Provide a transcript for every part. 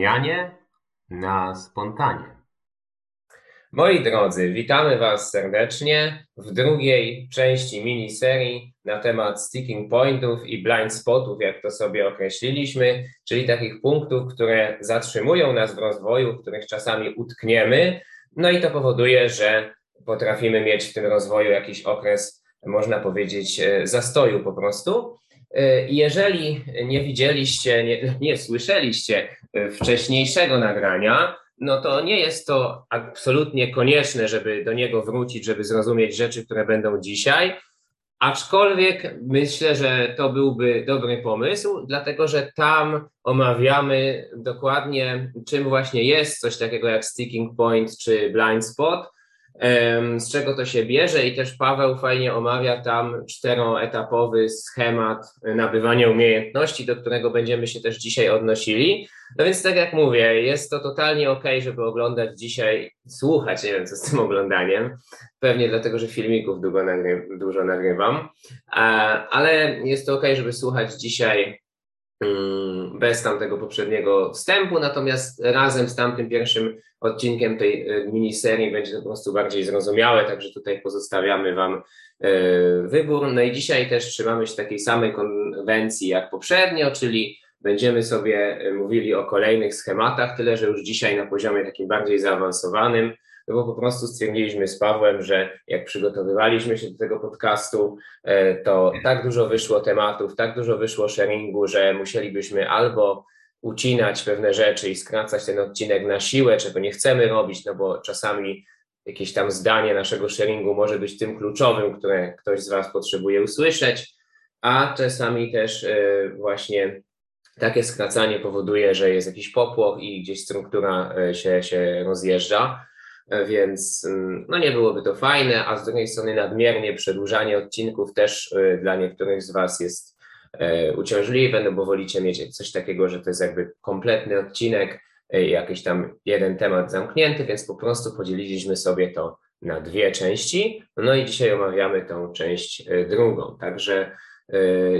zmianie na spontanie. Moi drodzy, witamy Was serdecznie w drugiej części miniserii na temat sticking pointów i blind spotów, jak to sobie określiliśmy, czyli takich punktów, które zatrzymują nas w rozwoju, w których czasami utkniemy, no i to powoduje, że potrafimy mieć w tym rozwoju jakiś okres, można powiedzieć, e, zastoju po prostu. E, jeżeli nie widzieliście, nie, nie słyszeliście e, wcześniejszego nagrania, no to nie jest to absolutnie konieczne, żeby do niego wrócić, żeby zrozumieć rzeczy, które będą dzisiaj. Aczkolwiek myślę, że to byłby dobry pomysł, dlatego że tam omawiamy dokładnie, czym właśnie jest coś takiego jak sticking point czy blind spot z czego to się bierze? I też Paweł fajnie omawia tam czteroetapowy schemat nabywania umiejętności, do którego będziemy się też dzisiaj odnosili. No więc tak jak mówię, jest to totalnie ok, żeby oglądać dzisiaj, słuchać, nie wiem co z tym oglądaniem, pewnie dlatego, że filmików długo nagry dużo nagrywam, ale jest to ok, żeby słuchać dzisiaj mm, bez tamtego poprzedniego wstępu, natomiast razem z tamtym pierwszym odcinkiem tej e, miniserii będzie to po prostu bardziej zrozumiałe, także tutaj pozostawiamy Wam e, wybór. No i dzisiaj też trzymamy się takiej samej konwencji jak poprzednio, czyli będziemy sobie e, mówili o kolejnych schematach, tyle że już dzisiaj na poziomie takim bardziej zaawansowanym, no bo po prostu stwierdziliśmy z Pawłem, że jak przygotowywaliśmy się do tego podcastu, to tak dużo wyszło tematów, tak dużo wyszło sharingu, że musielibyśmy albo ucinać pewne rzeczy i skracać ten odcinek na siłę, czego nie chcemy robić, no bo czasami jakieś tam zdanie naszego sharingu może być tym kluczowym, które ktoś z Was potrzebuje usłyszeć, a czasami też e, właśnie takie skracanie powoduje, że jest jakiś popłoch i gdzieś struktura e, się, się rozjeżdża, e, więc mm, no nie byłoby to fajne, a z drugiej strony nadmiernie przedłużanie odcinków też dla niektórych z Was jest uciążliwe, no bo wolicie mieć coś takiego, że to jest jakby kompletny odcinek, e, jakiś tam jeden temat zamknięty, więc po prostu podzieliliśmy sobie to na dwie części. No i dzisiaj omawiamy tą część e, drugą. Także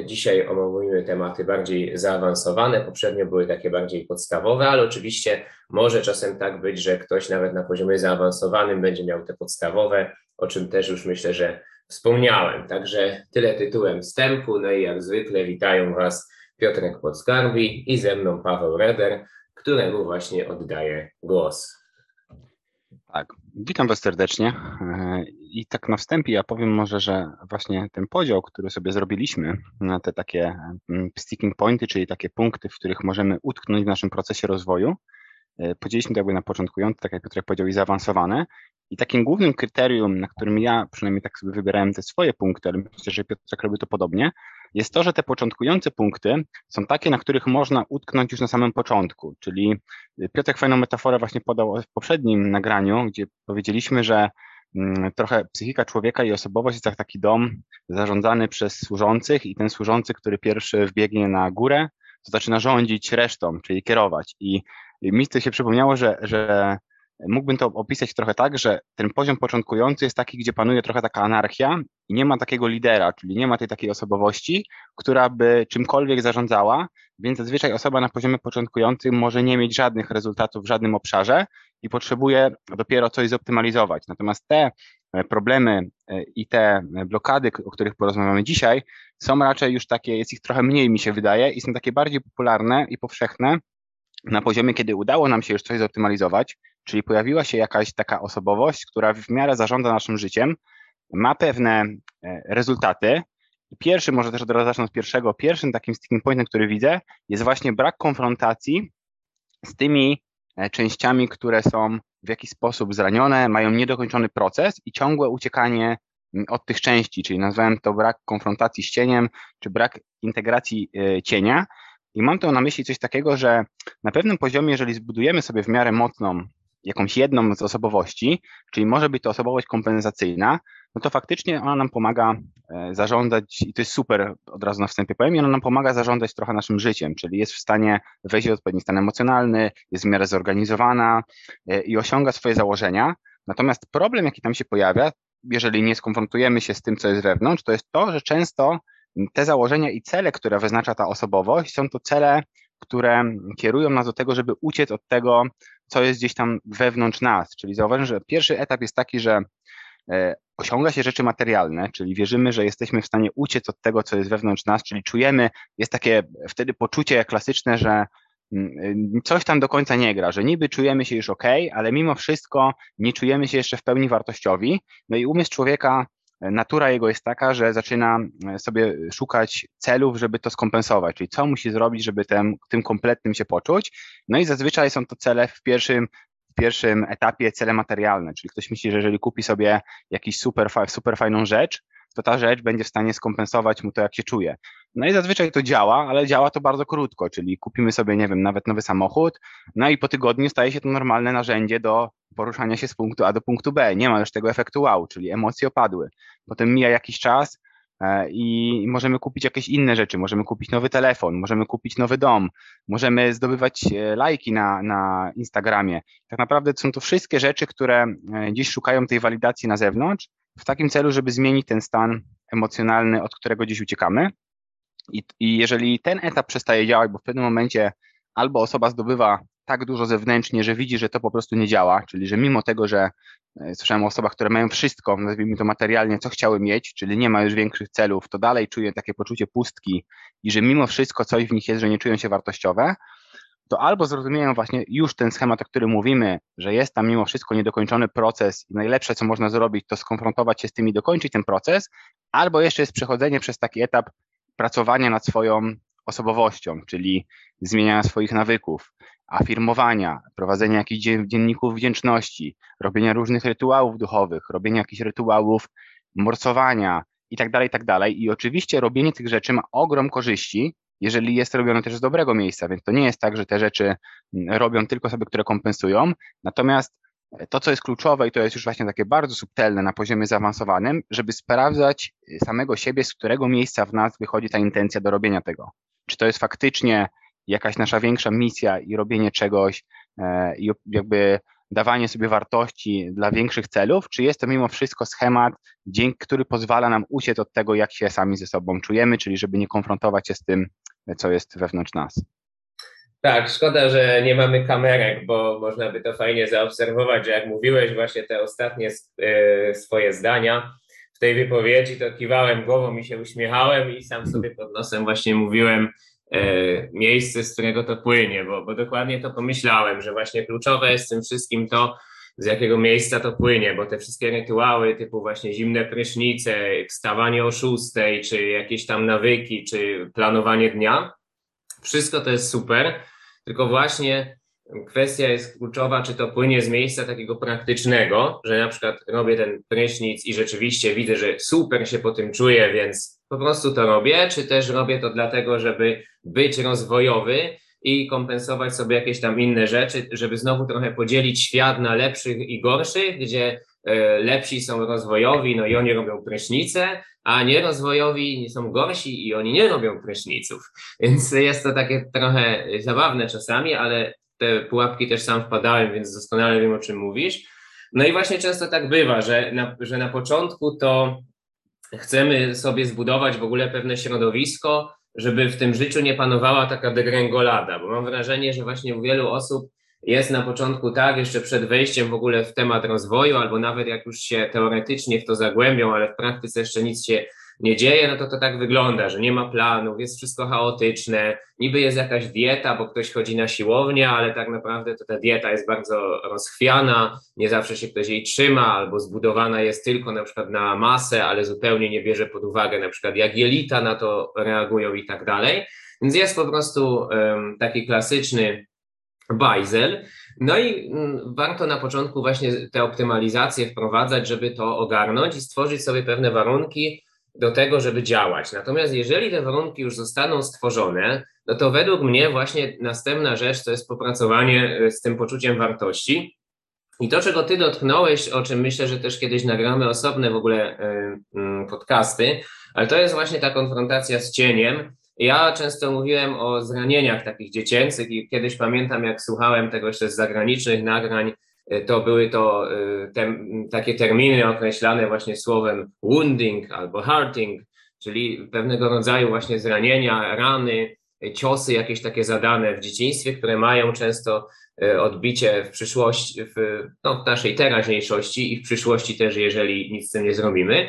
dzisiaj omówimy tematy bardziej zaawansowane. Poprzednio były takie bardziej podstawowe, ale oczywiście może czasem tak być, że ktoś nawet na poziomie zaawansowanym będzie miał te podstawowe, o czym też już myślę, że wspomniałem. Także tyle tytułem wstępu. No i jak zwykle witają Was Piotrek Podskarbi i ze mną Paweł Reder, któremu właśnie oddaję głos. Tak, witam Was serdecznie. I tak na wstępie ja powiem może, że właśnie ten podział, który sobie zrobiliśmy na te takie mm, sticking pointy, czyli takie punkty, w których możemy utknąć w naszym procesie rozwoju, e, podzieliliśmy to jakby na początkujące, tak jak Piotrek powiedział, i zaawansowane. I takim głównym kryterium, na którym ja przynajmniej tak sobie wybierałem te swoje punkty, ale myślę, że Piotrek robi to podobnie, jest to, że te początkujące punkty są takie, na których można utknąć już na samym początku. Czyli Piotrek fajną metaforę właśnie podał w poprzednim nagraniu, gdzie powiedzieliśmy, że mm, trochę psychika człowieka i osobowość jest jak taki dom zarządzany przez służących i ten służący, który pierwszy wbiegnie na górę, to zaczyna rządzić resztą, czyli kierować. I mi to się przypomniało, że, że mógłbym to opisać trochę tak, że ten poziom początkujący jest taki, gdzie panuje trochę taka anarchia i nie ma takiego lidera, czyli nie ma tej takiej osobowości, która by czymkolwiek zarządzała, więc zazwyczaj osoba na poziomie początkującym może nie mieć żadnych rezultatów w żadnym obszarze i potrzebuje dopiero coś zoptymalizować. Natomiast te problemy e, i te blokady, o których porozmawiamy dzisiaj, są raczej już takie, jest ich trochę mniej mi się wydaje i są takie bardziej popularne i powszechne na poziomie, kiedy udało nam się już coś zoptymalizować, Czyli pojawiła się jakaś taka osobowość, która w miarę zarządza naszym życiem, ma pewne e, rezultaty. I pierwszy, może też od razu zacznę od pierwszego, pierwszym takim sticking pointem, który widzę, jest właśnie brak konfrontacji z tymi e, częściami, które są w jakiś sposób zranione, mają niedokończony proces i ciągłe uciekanie od tych części, czyli nazwałem to brak konfrontacji z cieniem, czy brak integracji e, cienia. I mam to na myśli coś takiego, że na pewnym poziomie, jeżeli zbudujemy sobie w miarę mocną jakąś jedną z osobowości, czyli może być to osobowość kompensacyjna, no to faktycznie ona nam pomaga e, zarządzać, i to jest super, od razu na wstępie powiem, ona nam pomaga zarządzać trochę naszym życiem, czyli jest w stanie wejść w odpowiedni stan emocjonalny, jest w miarę zorganizowana e, i osiąga swoje założenia. Natomiast problem, jaki tam się pojawia, jeżeli nie skonfrontujemy się z tym, co jest wewnątrz, to jest to, że często te założenia i cele, które wyznacza ta osobowość, są to cele które kierują nas do tego, żeby uciec od tego, co jest gdzieś tam wewnątrz nas. Czyli zauważmy, że pierwszy etap jest taki, że e, osiąga się rzeczy materialne, czyli wierzymy, że jesteśmy w stanie uciec od tego, co jest wewnątrz nas, czyli czujemy, jest takie wtedy poczucie klasyczne, że coś tam do końca nie gra, że niby czujemy się już ok, ale mimo wszystko nie czujemy się jeszcze w pełni wartościowi. No i umysł człowieka natura jego jest taka, że zaczyna e, sobie szukać celów, żeby to skompensować, czyli co musi zrobić, żeby tym, tym kompletnym się poczuć. No i zazwyczaj są to cele w pierwszym, w pierwszym etapie cele materialne, czyli ktoś myśli, że jeżeli kupi sobie jakiś super, super fajną rzecz, to ta rzecz będzie w stanie skompensować mu to, jak się czuje. No i zazwyczaj to działa, ale działa to bardzo krótko, czyli kupimy sobie, nie wiem, nawet nowy samochód, no i po tygodniu staje się to normalne narzędzie do poruszania się z punktu A do punktu B. Nie ma już tego efektu wow, czyli emocje opadły. Potem mija jakiś czas i możemy kupić jakieś inne rzeczy, możemy kupić nowy telefon, możemy kupić nowy dom, możemy zdobywać e, lajki na, na Instagramie. Tak naprawdę są to wszystkie rzeczy, które e, dziś szukają tej walidacji na zewnątrz, w takim celu, żeby zmienić ten stan emocjonalny, od którego dziś uciekamy. I, I jeżeli ten etap przestaje działać, bo w pewnym momencie albo osoba zdobywa tak dużo zewnętrznie, że widzi, że to po prostu nie działa, czyli że mimo tego, że e, słyszałem o osobach, które mają wszystko, nazwijmy to materialnie, co chciały mieć, czyli nie ma już większych celów, to dalej czują takie poczucie pustki i że mimo wszystko coś w nich jest, że nie czują się wartościowe, to albo zrozumieją właśnie już ten schemat, o którym mówimy, że jest tam mimo wszystko niedokończony proces i najlepsze, co można zrobić, to skonfrontować się z tym i dokończyć ten proces, albo jeszcze jest przechodzenie przez taki etap pracowania nad swoją osobowością, czyli zmieniania swoich nawyków, afirmowania, prowadzenia jakichś dzienników wdzięczności, robienia różnych rytuałów duchowych, robienia jakichś rytuałów morsowania i tak dalej, i tak. I oczywiście robienie tych rzeczy ma ogrom korzyści, jeżeli jest robione też z dobrego miejsca, więc to nie jest tak, że te rzeczy mm, robią tylko osoby, które kompensują, natomiast to, co jest kluczowe i to jest już właśnie takie bardzo subtelne na poziomie zaawansowanym, żeby sprawdzać samego siebie, z którego miejsca w nas wychodzi ta intencja do robienia tego. Czy to jest faktycznie jakaś nasza większa misja i robienie czegoś e, i jakby dawanie sobie wartości dla większych celów, czy jest to mimo wszystko schemat, dzięki który pozwala nam uciec od tego, jak się sami ze sobą czujemy, czyli żeby nie konfrontować się z tym, co jest wewnątrz nas. Tak, szkoda, że nie mamy kamerek, bo można by to fajnie zaobserwować, że jak mówiłeś właśnie te ostatnie e, swoje zdania tej wypowiedzi, to kiwałem głową i się uśmiechałem i sam sobie pod nosem właśnie mówiłem e, miejsce, z którego to płynie, bo, bo dokładnie to pomyślałem, że właśnie kluczowe jest tym wszystkim to, z jakiego miejsca to płynie, bo te wszystkie rytuały typu właśnie zimne prysznice, wstawanie o szóstej, czy jakieś tam nawyki, czy planowanie dnia, wszystko to jest super, tylko właśnie kwestia jest kluczowa, czy to płynie z miejsca takiego praktycznego, że na przykład robię ten prysznic i rzeczywiście widzę, że super się po tym czuję, więc po prostu to robię, czy też robię to dlatego, żeby być rozwojowy i kompensować sobie jakieś tam inne rzeczy, żeby znowu trochę podzielić świat na lepszych i gorszych, gdzie e, lepsi są rozwojowi, no i oni robią prysznice, a nierozwojowi są gorsi i oni nie robią pryszniców. Więc jest to takie trochę zabawne czasami, ale te pułapki też sam wpadałem, więc doskonale wiem, o czym mówisz. No i właśnie często tak bywa, że na, że na początku to chcemy sobie zbudować w ogóle pewne środowisko, żeby w tym życiu nie panowała taka degrengolada, bo mam wrażenie, że właśnie u wielu osób jest na początku tak, jeszcze przed wejściem w ogóle w temat rozwoju, albo nawet jak już się teoretycznie w to zagłębią, ale w praktyce jeszcze nic się nie dzieje, no to to tak wygląda, że nie ma planów, jest wszystko chaotyczne, niby jest jakaś dieta, bo ktoś chodzi na siłownię, ale tak naprawdę to ta dieta jest bardzo rozchwiana, nie zawsze się ktoś jej trzyma, albo zbudowana jest tylko na przykład na masę, ale zupełnie nie bierze pod uwagę na przykład jak jelita na to reagują i tak dalej. Więc jest po prostu um, taki klasyczny bajzel. No i mm, warto na początku właśnie te optymalizacje wprowadzać, żeby to ogarnąć i stworzyć sobie pewne warunki do tego, żeby działać. Natomiast jeżeli te warunki już zostaną stworzone, no to według mnie właśnie następna rzecz to jest popracowanie e, z tym poczuciem wartości. I to, czego ty dotknąłeś, o czym myślę, że też kiedyś nagramy osobne w ogóle e, mm, podcasty, ale to jest właśnie ta konfrontacja z cieniem, ja często mówiłem o zranieniach takich dziecięcych i kiedyś pamiętam, jak słuchałem tego jeszcze z zagranicznych nagrań, to były to y, te, takie terminy określane właśnie słowem wounding albo hurting, czyli pewnego rodzaju właśnie zranienia, rany, ciosy jakieś takie zadane w dzieciństwie, które mają często e, odbicie w przyszłości, w, no, w naszej teraźniejszości i w przyszłości też, jeżeli nic z tym nie zrobimy.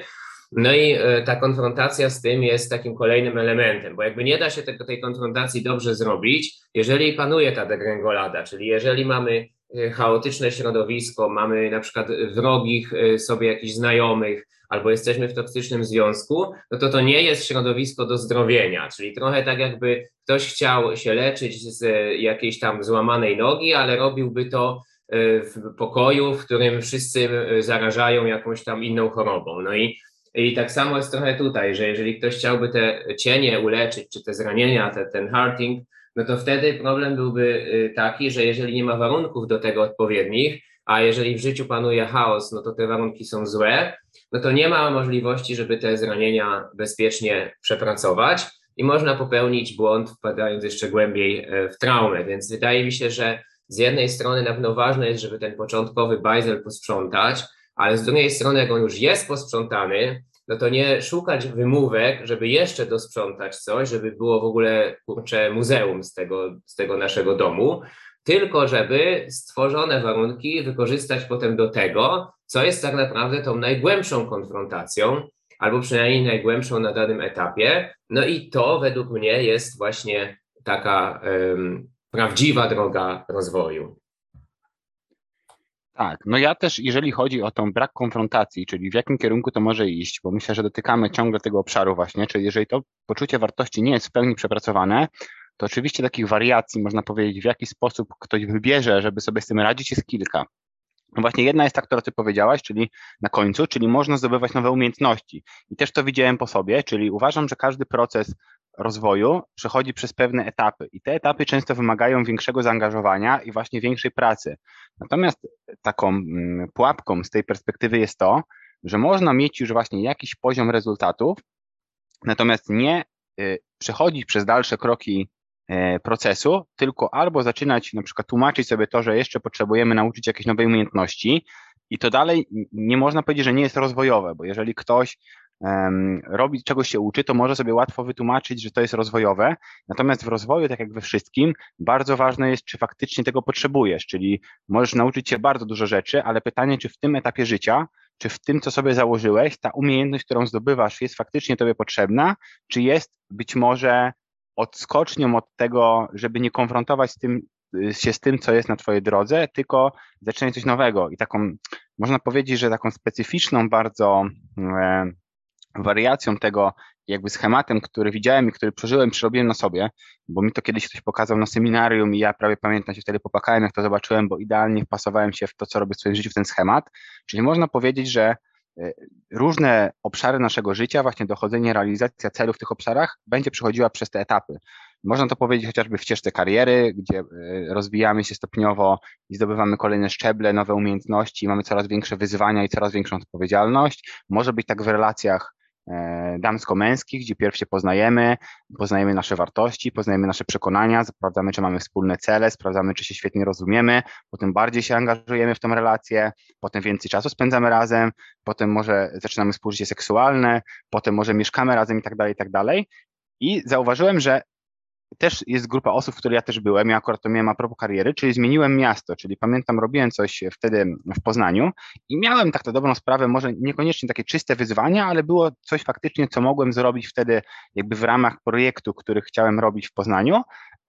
No i e, ta konfrontacja z tym jest takim kolejnym elementem, bo jakby nie da się tego, tej konfrontacji dobrze zrobić, jeżeli panuje ta degrengolada, czyli jeżeli mamy e, chaotyczne środowisko, mamy na przykład wrogich sobie jakichś znajomych, albo jesteśmy w toksycznym związku, no to to nie jest środowisko do zdrowienia, czyli trochę tak jakby ktoś chciał się leczyć z jakiejś tam złamanej nogi, ale robiłby to w pokoju, w którym wszyscy zarażają jakąś tam inną chorobą. No i, i tak samo jest trochę tutaj, że jeżeli ktoś chciałby te cienie uleczyć, czy te zranienia, te, ten hurting, no to wtedy problem byłby e, taki, że jeżeli nie ma warunków do tego odpowiednich, a jeżeli w życiu panuje chaos, no to te warunki są złe, no to nie ma możliwości, żeby te zranienia bezpiecznie przepracować i można popełnić błąd, wpadając jeszcze głębiej e, w traumę. Więc wydaje mi się, że z jednej strony na pewno ważne jest, żeby ten początkowy bajzel posprzątać, ale z drugiej strony, jak on już jest posprzątany, no to nie szukać wymówek, żeby jeszcze dosprzątać coś, żeby było w ogóle kurcze muzeum z tego, z tego naszego domu, tylko żeby stworzone warunki wykorzystać potem do tego, co jest tak naprawdę tą najgłębszą konfrontacją, albo przynajmniej najgłębszą na danym etapie. No i to według mnie jest właśnie taka um, prawdziwa droga rozwoju. Tak, no ja też, jeżeli chodzi o tą brak konfrontacji, czyli w jakim kierunku to może iść, bo myślę, że dotykamy ciągle tego obszaru właśnie, czyli jeżeli to poczucie wartości nie jest w pełni przepracowane, to oczywiście takich wariacji, można powiedzieć, w jaki sposób ktoś wybierze, żeby sobie z tym radzić, jest kilka. No właśnie jedna jest ta, która ty powiedziałaś, czyli na końcu, czyli można zdobywać nowe umiejętności. I też to widziałem po sobie, czyli uważam, że każdy proces rozwoju przechodzi przez pewne etapy i te etapy często wymagają większego zaangażowania i właśnie większej pracy. Natomiast taką mm, pułapką z tej perspektywy jest to, że można mieć już właśnie jakiś poziom rezultatów, natomiast nie y, przechodzić przez dalsze kroki E, procesu, tylko albo zaczynać na przykład tłumaczyć sobie to, że jeszcze potrzebujemy nauczyć jakieś nowej umiejętności i to dalej nie można powiedzieć, że nie jest rozwojowe, bo jeżeli ktoś robi, czegoś się uczy, to może sobie łatwo wytłumaczyć, że to jest rozwojowe. Natomiast w rozwoju, tak jak we wszystkim, bardzo ważne jest, czy faktycznie tego potrzebujesz, czyli możesz nauczyć się bardzo dużo rzeczy, ale pytanie, czy w tym etapie życia, czy w tym, co sobie założyłeś, ta umiejętność, którą zdobywasz, jest faktycznie tobie potrzebna, czy jest być może odskocznią od tego, żeby nie konfrontować z tym, się z tym, co jest na Twojej drodze, tylko zaczynać coś nowego. I taką, można powiedzieć, że taką specyficzną bardzo wariacją tego, jakby schematem, który widziałem i który przeżyłem, przerobiłem na sobie, bo mi to kiedyś ktoś pokazał na seminarium i ja prawie pamiętam się wtedy popłakałem, jak to zobaczyłem, bo idealnie wpasowałem się w to, co robię w swoim życiu, w ten schemat. Czyli można powiedzieć, że E, różne obszary naszego życia, właśnie dochodzenie, realizacja celów w tych obszarach będzie przechodziła przez te etapy. Można to powiedzieć chociażby w ścieżce kariery, gdzie e, rozwijamy się stopniowo i zdobywamy kolejne szczeble, nowe umiejętności, mamy coraz większe wyzwania i coraz większą odpowiedzialność. Może być tak w relacjach damsko-męskich, gdzie pierw się poznajemy, poznajemy nasze wartości, poznajemy nasze przekonania, sprawdzamy, czy mamy wspólne cele, sprawdzamy, czy się świetnie rozumiemy, potem bardziej się angażujemy w tą relację, potem więcej czasu spędzamy razem, potem może zaczynamy współżycie seksualne, potem może mieszkamy razem i tak dalej, i tak dalej. I zauważyłem, że też jest grupa osób, w której ja też byłem, ja akurat to miałem a propos kariery, czyli zmieniłem miasto, czyli pamiętam, robiłem coś wtedy w Poznaniu i miałem tak to dobrą sprawę, może niekoniecznie takie czyste wyzwania, ale było coś faktycznie, co mogłem zrobić wtedy jakby w ramach projektu, który chciałem robić w Poznaniu,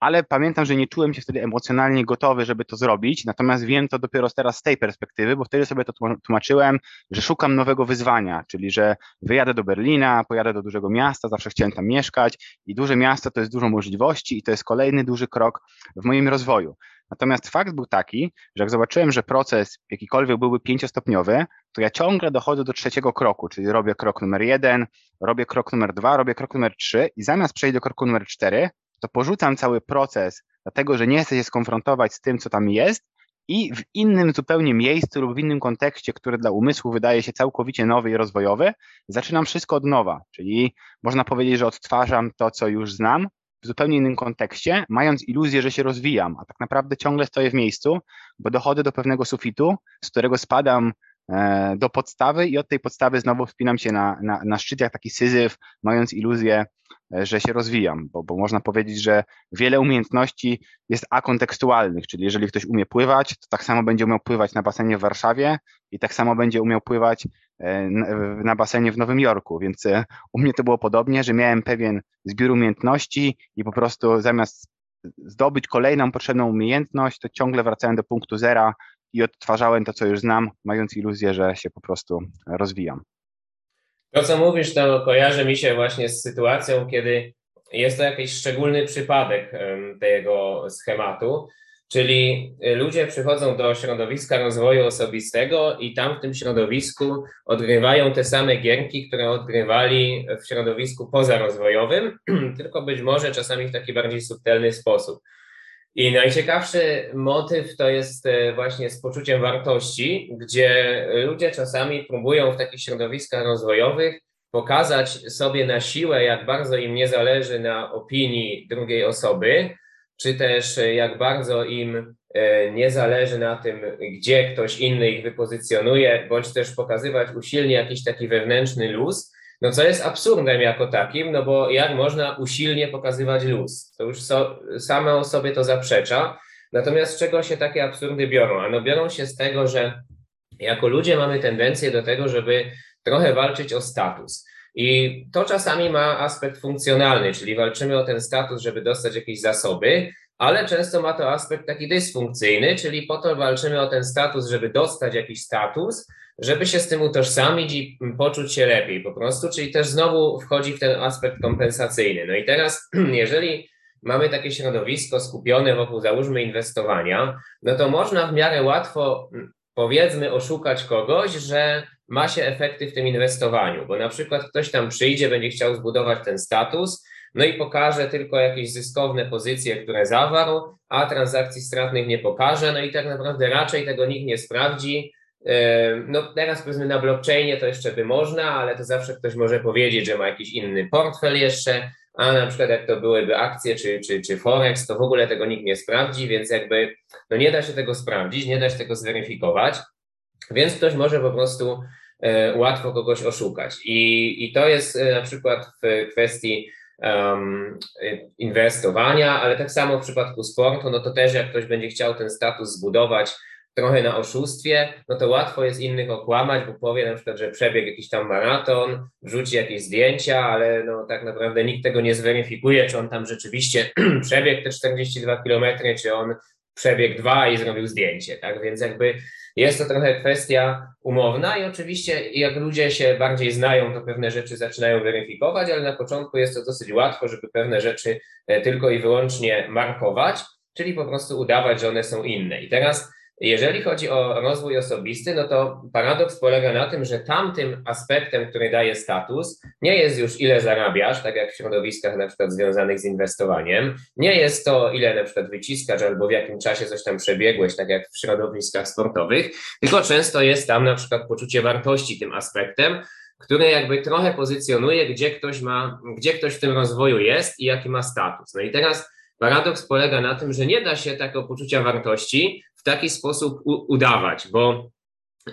ale pamiętam, że nie czułem się wtedy emocjonalnie gotowy, żeby to zrobić, natomiast wiem to dopiero teraz z tej perspektywy, bo wtedy sobie to tłumaczyłem, że szukam nowego wyzwania, czyli że wyjadę do Berlina, pojadę do dużego miasta, zawsze chciałem tam mieszkać i duże miasto to jest dużo możliwości i to jest kolejny duży krok w moim rozwoju. Natomiast fakt był taki, że jak zobaczyłem, że proces jakikolwiek byłby pięciostopniowy, to ja ciągle dochodzę do trzeciego kroku, czyli robię krok numer jeden, robię krok numer dwa, robię krok numer trzy i zamiast przejść do kroku numer cztery, to porzucam cały proces, dlatego że nie chcę się skonfrontować z tym, co tam jest i w innym zupełnie miejscu lub w innym kontekście, który dla umysłu wydaje się całkowicie nowy i rozwojowy, zaczynam wszystko od nowa, czyli można powiedzieć, że odtwarzam to, co już znam, w zupełnie innym kontekście, mając iluzję, że się rozwijam, a tak naprawdę ciągle stoję w miejscu, bo dochodzę do pewnego sufitu, z którego spadam do podstawy i od tej podstawy znowu wspinam się na, na, na szczyt jak taki syzyf, mając iluzję, e, że się rozwijam, bo, bo można powiedzieć, że wiele umiejętności jest akontekstualnych, czyli jeżeli ktoś umie pływać, to tak samo będzie umiał pływać na basenie w Warszawie i tak samo będzie umiał pływać na basenie w Nowym Jorku, więc u mnie to było podobnie, że miałem pewien zbiór umiejętności i po prostu zamiast zdobyć kolejną potrzebną umiejętność, to ciągle wracałem do punktu zera i odtwarzałem to, co już znam, mając iluzję, że się po prostu rozwijam. To, co mówisz, to kojarzy mi się właśnie z sytuacją, kiedy jest to jakiś szczególny przypadek tego schematu, Czyli ludzie przychodzą do środowiska rozwoju osobistego i tam w tym środowisku odgrywają te same gierki, które odgrywali w środowisku pozarozwojowym, tylko być może czasami w taki bardziej subtelny sposób. I najciekawszy motyw to jest y, właśnie z poczuciem wartości, gdzie ludzie czasami próbują w takich środowiskach rozwojowych pokazać sobie na siłę, jak bardzo im nie zależy na opinii drugiej osoby, czy też e, jak bardzo im e, nie zależy na tym, gdzie ktoś inny ich wypozycjonuje, bądź też pokazywać usilnie jakiś taki wewnętrzny luz, no co jest absurdem jako takim, no bo jak można usilnie pokazywać luz? To już so, same sobie to zaprzecza. Natomiast z czego się takie absurdy biorą? Ano biorą się z tego, że jako ludzie mamy tendencję do tego, żeby trochę walczyć o status. I to czasami ma aspekt funkcjonalny, czyli walczymy o ten status, żeby dostać jakieś zasoby, ale często ma to aspekt taki dysfunkcyjny, czyli po to walczymy o ten status, żeby dostać jakiś status, żeby się z tym utożsamić i poczuć się lepiej po prostu, czyli też znowu wchodzi w ten aspekt kompensacyjny. No i teraz, jeżeli mamy takie środowisko skupione wokół, załóżmy, inwestowania, no to można w miarę łatwo, powiedzmy, oszukać kogoś, że ma się efekty w tym inwestowaniu, bo na przykład ktoś tam przyjdzie, będzie chciał zbudować ten status, no i pokaże tylko jakieś zyskowne pozycje, które zawarł, a transakcji stratnych nie pokaże, no i tak naprawdę raczej tego nikt nie sprawdzi. No teraz powiedzmy na blockchainie to jeszcze by można, ale to zawsze ktoś może powiedzieć, że ma jakiś inny portfel jeszcze, a na przykład jak to byłyby akcje czy, czy, czy Forex, to w ogóle tego nikt nie sprawdzi, więc jakby no nie da się tego sprawdzić, nie da się tego zweryfikować, więc ktoś może po prostu E, łatwo kogoś oszukać. I, i to jest e, na przykład w kwestii um, inwestowania, ale tak samo w przypadku sportu, no to też jak ktoś będzie chciał ten status zbudować trochę na oszustwie, no to łatwo jest innych okłamać, bo powie na przykład, że przebiegł jakiś tam maraton, wrzuci jakieś zdjęcia, ale no tak naprawdę nikt tego nie zweryfikuje, czy on tam rzeczywiście przebiegł te 42 kilometry, czy on przebiegł dwa i zrobił zdjęcie, tak? Więc jakby jest to trochę kwestia umowna i oczywiście jak ludzie się bardziej znają, to pewne rzeczy zaczynają weryfikować, ale na początku jest to dosyć łatwo, żeby pewne rzeczy e, tylko i wyłącznie markować, czyli po prostu udawać, że one są inne. I teraz jeżeli chodzi o rozwój osobisty, no to paradoks polega na tym, że tamtym aspektem, który daje status, nie jest już ile zarabiasz, tak jak w środowiskach na przykład związanych z inwestowaniem, nie jest to ile na przykład wyciskasz albo w jakim czasie coś tam przebiegłeś, tak jak w środowiskach sportowych, tylko często jest tam na przykład poczucie wartości tym aspektem, które jakby trochę pozycjonuje, gdzie ktoś ma, gdzie ktoś w tym rozwoju jest i jaki ma status. No i teraz paradoks polega na tym, że nie da się takiego poczucia wartości w taki sposób udawać, bo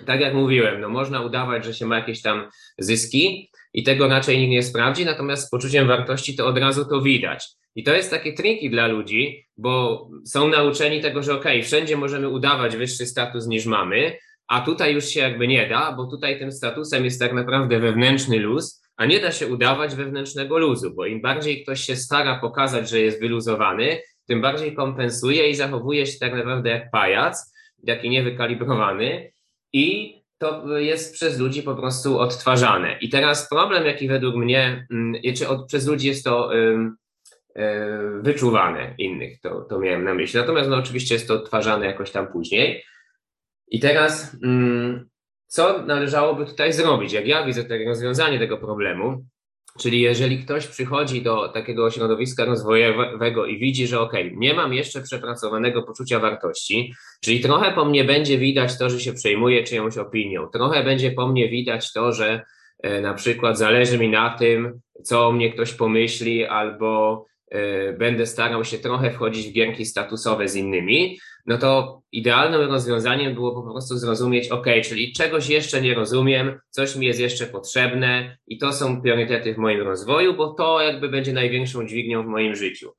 tak jak mówiłem, no można udawać, że się ma jakieś tam zyski i tego raczej nikt nie sprawdzi, natomiast z poczuciem wartości to od razu to widać. I to jest takie triki dla ludzi, bo są nauczeni tego, że ok, wszędzie możemy udawać wyższy status niż mamy, a tutaj już się jakby nie da, bo tutaj tym statusem jest tak naprawdę wewnętrzny luz, a nie da się udawać wewnętrznego luzu, bo im bardziej ktoś się stara pokazać, że jest wyluzowany, tym bardziej kompensuje i zachowuje się tak naprawdę jak pajac, jaki niewykalibrowany i to jest przez ludzi po prostu odtwarzane. I teraz problem, jaki według mnie, mm, czy od, przez ludzi jest to um, wyczuwane innych, to, to miałem na myśli. Natomiast no, oczywiście jest to odtwarzane jakoś tam później. I teraz, um, co należałoby tutaj zrobić? Jak ja widzę te rozwiązanie tego problemu, Czyli jeżeli ktoś przychodzi do takiego środowiska rozwojowego i widzi, że ok, nie mam jeszcze przepracowanego poczucia wartości, czyli trochę po mnie będzie widać to, że się przejmuje czyjąś opinią, trochę będzie po mnie widać to, że e, na przykład zależy mi na tym, co o mnie ktoś pomyśli, albo e, będę starał się trochę wchodzić w gierki statusowe z innymi, no to idealnym rozwiązaniem było po prostu zrozumieć, ok, czyli czegoś jeszcze nie rozumiem, coś mi jest jeszcze potrzebne i to są priorytety w moim rozwoju, bo to jakby będzie największą dźwignią w moim życiu.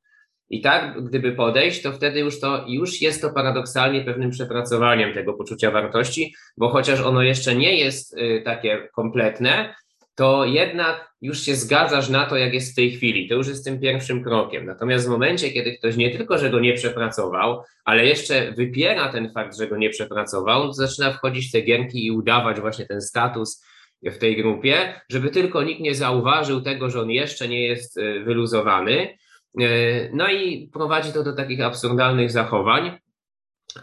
I tak, gdyby podejść, to wtedy już to już jest to paradoksalnie pewnym przepracowaniem tego poczucia wartości, bo chociaż ono jeszcze nie jest y, takie kompletne, to jednak już się zgadzasz na to, jak jest w tej chwili. To już jest tym pierwszym krokiem. Natomiast w momencie, kiedy ktoś nie tylko, że go nie przepracował, ale jeszcze wypiera ten fakt, że go nie przepracował, to zaczyna wchodzić w te gierki i udawać właśnie ten status w tej grupie, żeby tylko nikt nie zauważył tego, że on jeszcze nie jest y, wyluzowany. Y, no i prowadzi to do takich absurdalnych zachowań,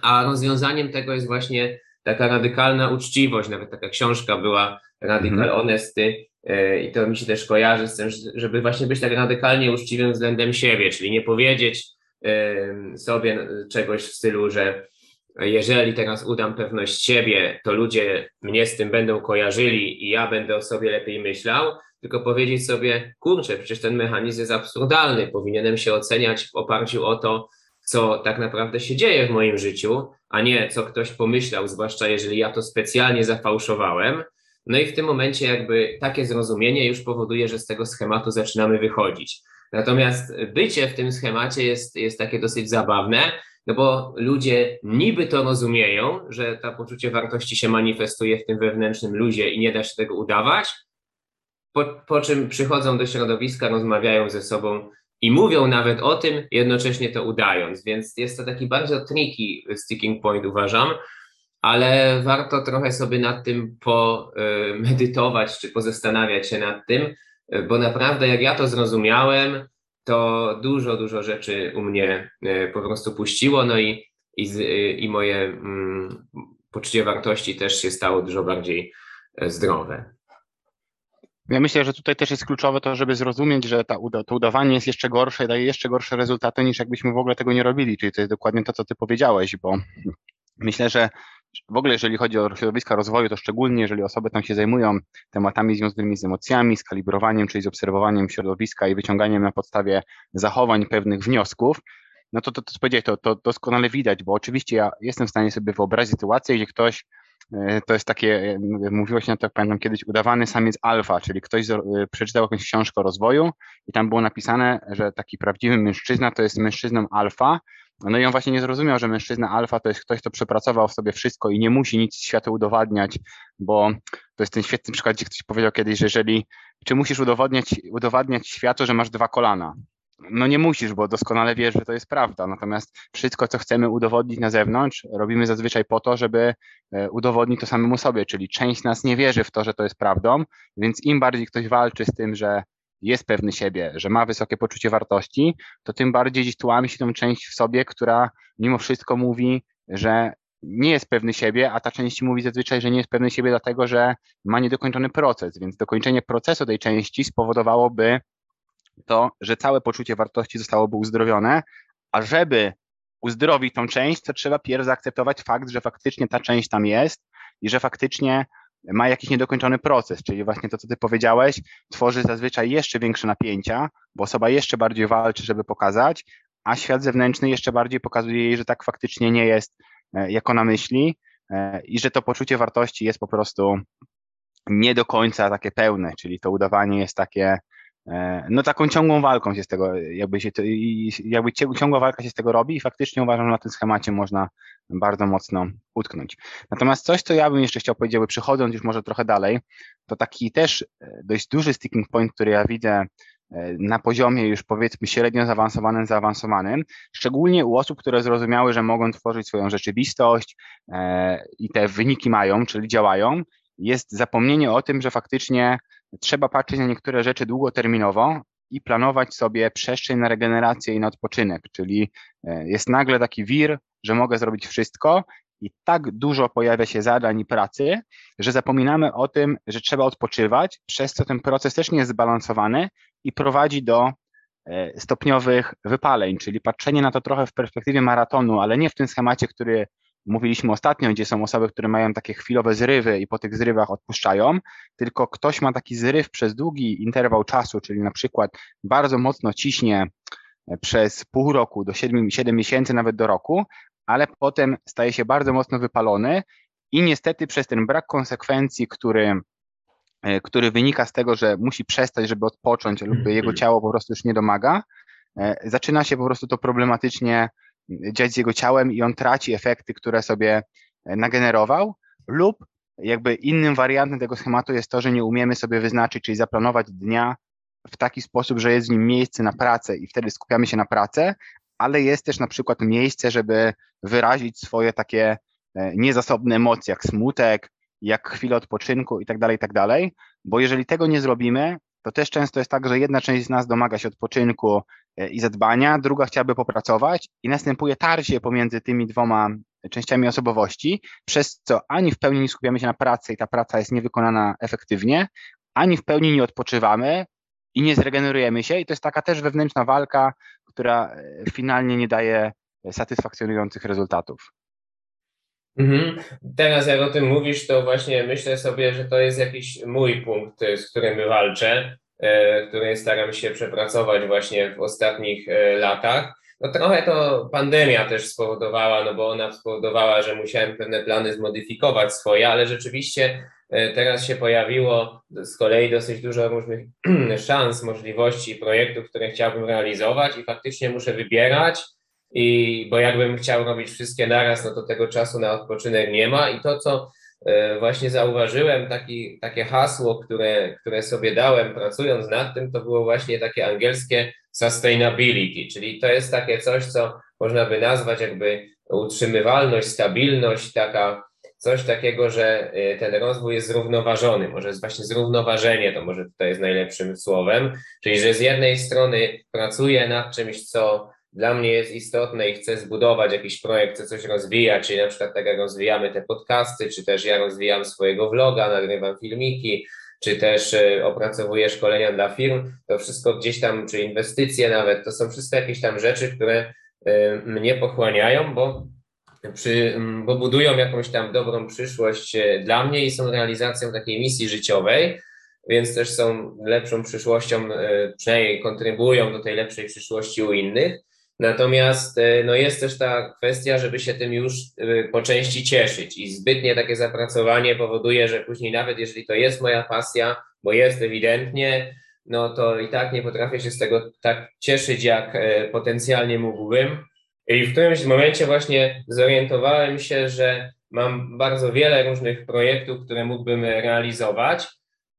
a rozwiązaniem tego jest właśnie taka radykalna uczciwość. Nawet taka książka była Radical mhm. Honesty, E, I to mi się też kojarzy z tym, żeby właśnie być tak radykalnie uczciwym względem siebie, czyli nie powiedzieć sobie czegoś w stylu, że jeżeli teraz udam pewność siebie, to ludzie mnie z tym będą kojarzyli i ja będę o sobie lepiej myślał, tylko powiedzieć sobie, kurczę, przecież ten mechanizm jest absurdalny, powinienem się oceniać w oparciu o to, co tak naprawdę się dzieje w moim życiu, a nie co ktoś pomyślał, zwłaszcza jeżeli ja to specjalnie zafałszowałem, no i w tym momencie jakby takie zrozumienie już powoduje, że z tego schematu zaczynamy wychodzić. Natomiast bycie w tym schemacie jest, jest takie dosyć zabawne, no bo ludzie niby to rozumieją, że to poczucie wartości się manifestuje w tym wewnętrznym ludzie i nie da się tego udawać, po, po czym przychodzą do środowiska, rozmawiają ze sobą i mówią nawet o tym, jednocześnie to udając, więc jest to taki bardzo tricky sticking point, uważam, ale warto trochę sobie nad tym pomedytować czy pozastanawiać się nad tym, bo naprawdę jak ja to zrozumiałem, to dużo, dużo rzeczy u mnie e, po prostu puściło, no i, i, i moje mm, poczucie wartości też się stało dużo bardziej e, zdrowe. Ja myślę, że tutaj też jest kluczowe to, żeby zrozumieć, że ta, to udawanie jest jeszcze gorsze i daje jeszcze gorsze rezultaty niż jakbyśmy w ogóle tego nie robili. Czyli to jest dokładnie to, co ty powiedziałeś, bo myślę, że w ogóle jeżeli chodzi o środowiska rozwoju, to szczególnie jeżeli osoby tam się zajmują tematami związanymi z emocjami, z kalibrowaniem, czyli z obserwowaniem środowiska i wyciąganiem na podstawie zachowań pewnych wniosków, no to to, to, to, to, to doskonale widać, bo oczywiście ja jestem w stanie sobie wyobrazić sytuację, gdzie ktoś e, to jest takie, e, mówiło się na to, pamiętam kiedyś, udawany samiec alfa, czyli ktoś e, przeczytał jakąś książkę o rozwoju i tam było napisane, że taki prawdziwy mężczyzna to jest mężczyzną alfa, no i on właśnie nie zrozumiał, że mężczyzna alfa to jest ktoś, kto przepracował w sobie wszystko i nie musi nic światu udowadniać, bo to jest ten świetny przykład, gdzie ktoś powiedział kiedyś, że jeżeli, czy musisz udowadniać, udowadniać światu, że masz dwa kolana? No nie musisz, bo doskonale wiesz, że to jest prawda. Natomiast wszystko, co chcemy udowodnić na zewnątrz, robimy zazwyczaj po to, żeby e, udowodnić to samemu sobie, czyli część nas nie wierzy w to, że to jest prawdą, więc im bardziej ktoś walczy z tym, że jest pewny siebie, że ma wysokie poczucie wartości, to tym bardziej gdzieś tłami się tą część w sobie, która mimo wszystko mówi, że nie jest pewny siebie, a ta część mówi zazwyczaj, że nie jest pewny siebie dlatego, że ma niedokończony proces, więc dokończenie procesu tej części spowodowałoby to, że całe poczucie wartości zostałoby uzdrowione, a żeby uzdrowić tą część, to trzeba pierw zaakceptować fakt, że faktycznie ta część tam jest i że faktycznie ma jakiś niedokończony proces, czyli właśnie to, co ty powiedziałeś, tworzy zazwyczaj jeszcze większe napięcia, bo osoba jeszcze bardziej walczy, żeby pokazać, a świat zewnętrzny jeszcze bardziej pokazuje jej, że tak faktycznie nie jest, e, jak ona myśli e, i że to poczucie wartości jest po prostu nie do końca takie pełne, czyli to udawanie jest takie no taką ciągłą walką się z tego, jakby się to, jakby ciągła walka się z tego robi i faktycznie uważam, że na tym schemacie można bardzo mocno utknąć. Natomiast coś, co ja bym jeszcze chciał powiedzieć, przychodząc już może trochę dalej, to taki też e, dość duży sticking point, który ja widzę e, na poziomie już powiedzmy średnio zaawansowanym, zaawansowanym, szczególnie u osób, które zrozumiały, że mogą tworzyć swoją rzeczywistość i te wyniki mają, czyli działają, jest zapomnienie o tym, że faktycznie trzeba patrzeć na niektóre rzeczy długoterminowo i planować sobie przestrzeń na regenerację i na odpoczynek, czyli e, jest nagle taki wir, że mogę zrobić wszystko i tak dużo pojawia się zadań i pracy, że zapominamy o tym, że trzeba odpoczywać, przez co ten proces też nie jest zbalansowany i prowadzi do e, stopniowych wypaleń, czyli patrzenie na to trochę w perspektywie maratonu, ale nie w tym schemacie, który mówiliśmy ostatnio, gdzie są osoby, które mają takie chwilowe zrywy i po tych zrywach odpuszczają, tylko ktoś ma taki zryw przez długi interwał czasu, czyli na przykład bardzo mocno ciśnie e, przez pół roku do 7, 7 miesięcy, nawet do roku, ale potem staje się bardzo mocno wypalony i niestety przez ten brak konsekwencji, który, e, który wynika z tego, że musi przestać, żeby odpocząć lub jego ciało po prostu już nie domaga, e, zaczyna się po prostu to problematycznie dziać z jego ciałem i on traci efekty, które sobie nagenerował lub jakby innym wariantem tego schematu jest to, że nie umiemy sobie wyznaczyć, czyli zaplanować dnia w taki sposób, że jest w nim miejsce na pracę i wtedy skupiamy się na pracę, ale jest też na przykład miejsce, żeby wyrazić swoje takie e, niezasobne emocje, jak smutek, jak chwilę odpoczynku i tak dalej, i tak dalej, bo jeżeli tego nie zrobimy, to też często jest tak, że jedna część z nas domaga się odpoczynku e, i zadbania, druga chciałaby popracować i następuje tarcie pomiędzy tymi dwoma częściami osobowości, przez co ani w pełni nie skupiamy się na pracy i ta praca jest niewykonana efektywnie, ani w pełni nie odpoczywamy i nie zregenerujemy się i to jest taka też wewnętrzna walka, która e, finalnie nie daje satysfakcjonujących rezultatów. Mhm. Teraz jak o tym mówisz, to właśnie myślę sobie, że to jest jakiś mój punkt, z którym walczę, e, który staram się przepracować właśnie w ostatnich e, latach. No trochę to pandemia też spowodowała, no bo ona spowodowała, że musiałem pewne plany zmodyfikować swoje, ale rzeczywiście e, teraz się pojawiło z kolei dosyć dużo różnych szans, możliwości, projektów, które chciałbym realizować i faktycznie muszę wybierać i bo jakbym chciał robić wszystkie naraz, no to tego czasu na odpoczynek nie ma. I to, co e, właśnie zauważyłem, taki, takie hasło, które, które sobie dałem pracując nad tym, to było właśnie takie angielskie sustainability, czyli to jest takie coś, co można by nazwać jakby utrzymywalność, stabilność, taka coś takiego, że e, ten rozwój jest zrównoważony, może jest właśnie zrównoważenie, to może tutaj jest najlepszym słowem, czyli że z jednej strony pracuję nad czymś, co dla mnie jest istotne i chcę zbudować jakiś projekt, chcę coś rozwijać, czyli na przykład tak jak rozwijamy te podcasty, czy też ja rozwijam swojego vloga, nagrywam filmiki, czy też e, opracowuję szkolenia dla firm, to wszystko gdzieś tam, czy inwestycje nawet, to są wszystko jakieś tam rzeczy, które e, mnie pochłaniają, bo, przy, bo budują jakąś tam dobrą przyszłość e, dla mnie i są realizacją takiej misji życiowej, więc też są lepszą przyszłością, przynajmniej kontrybują do tej lepszej przyszłości u innych. Natomiast e, no jest też ta kwestia, żeby się tym już e, po części cieszyć. I zbytnie takie zapracowanie powoduje, że później nawet jeżeli to jest moja pasja, bo jest ewidentnie, no to i tak nie potrafię się z tego tak cieszyć, jak e, potencjalnie mógłbym. I w którymś momencie właśnie zorientowałem się, że mam bardzo wiele różnych projektów, które mógłbym realizować.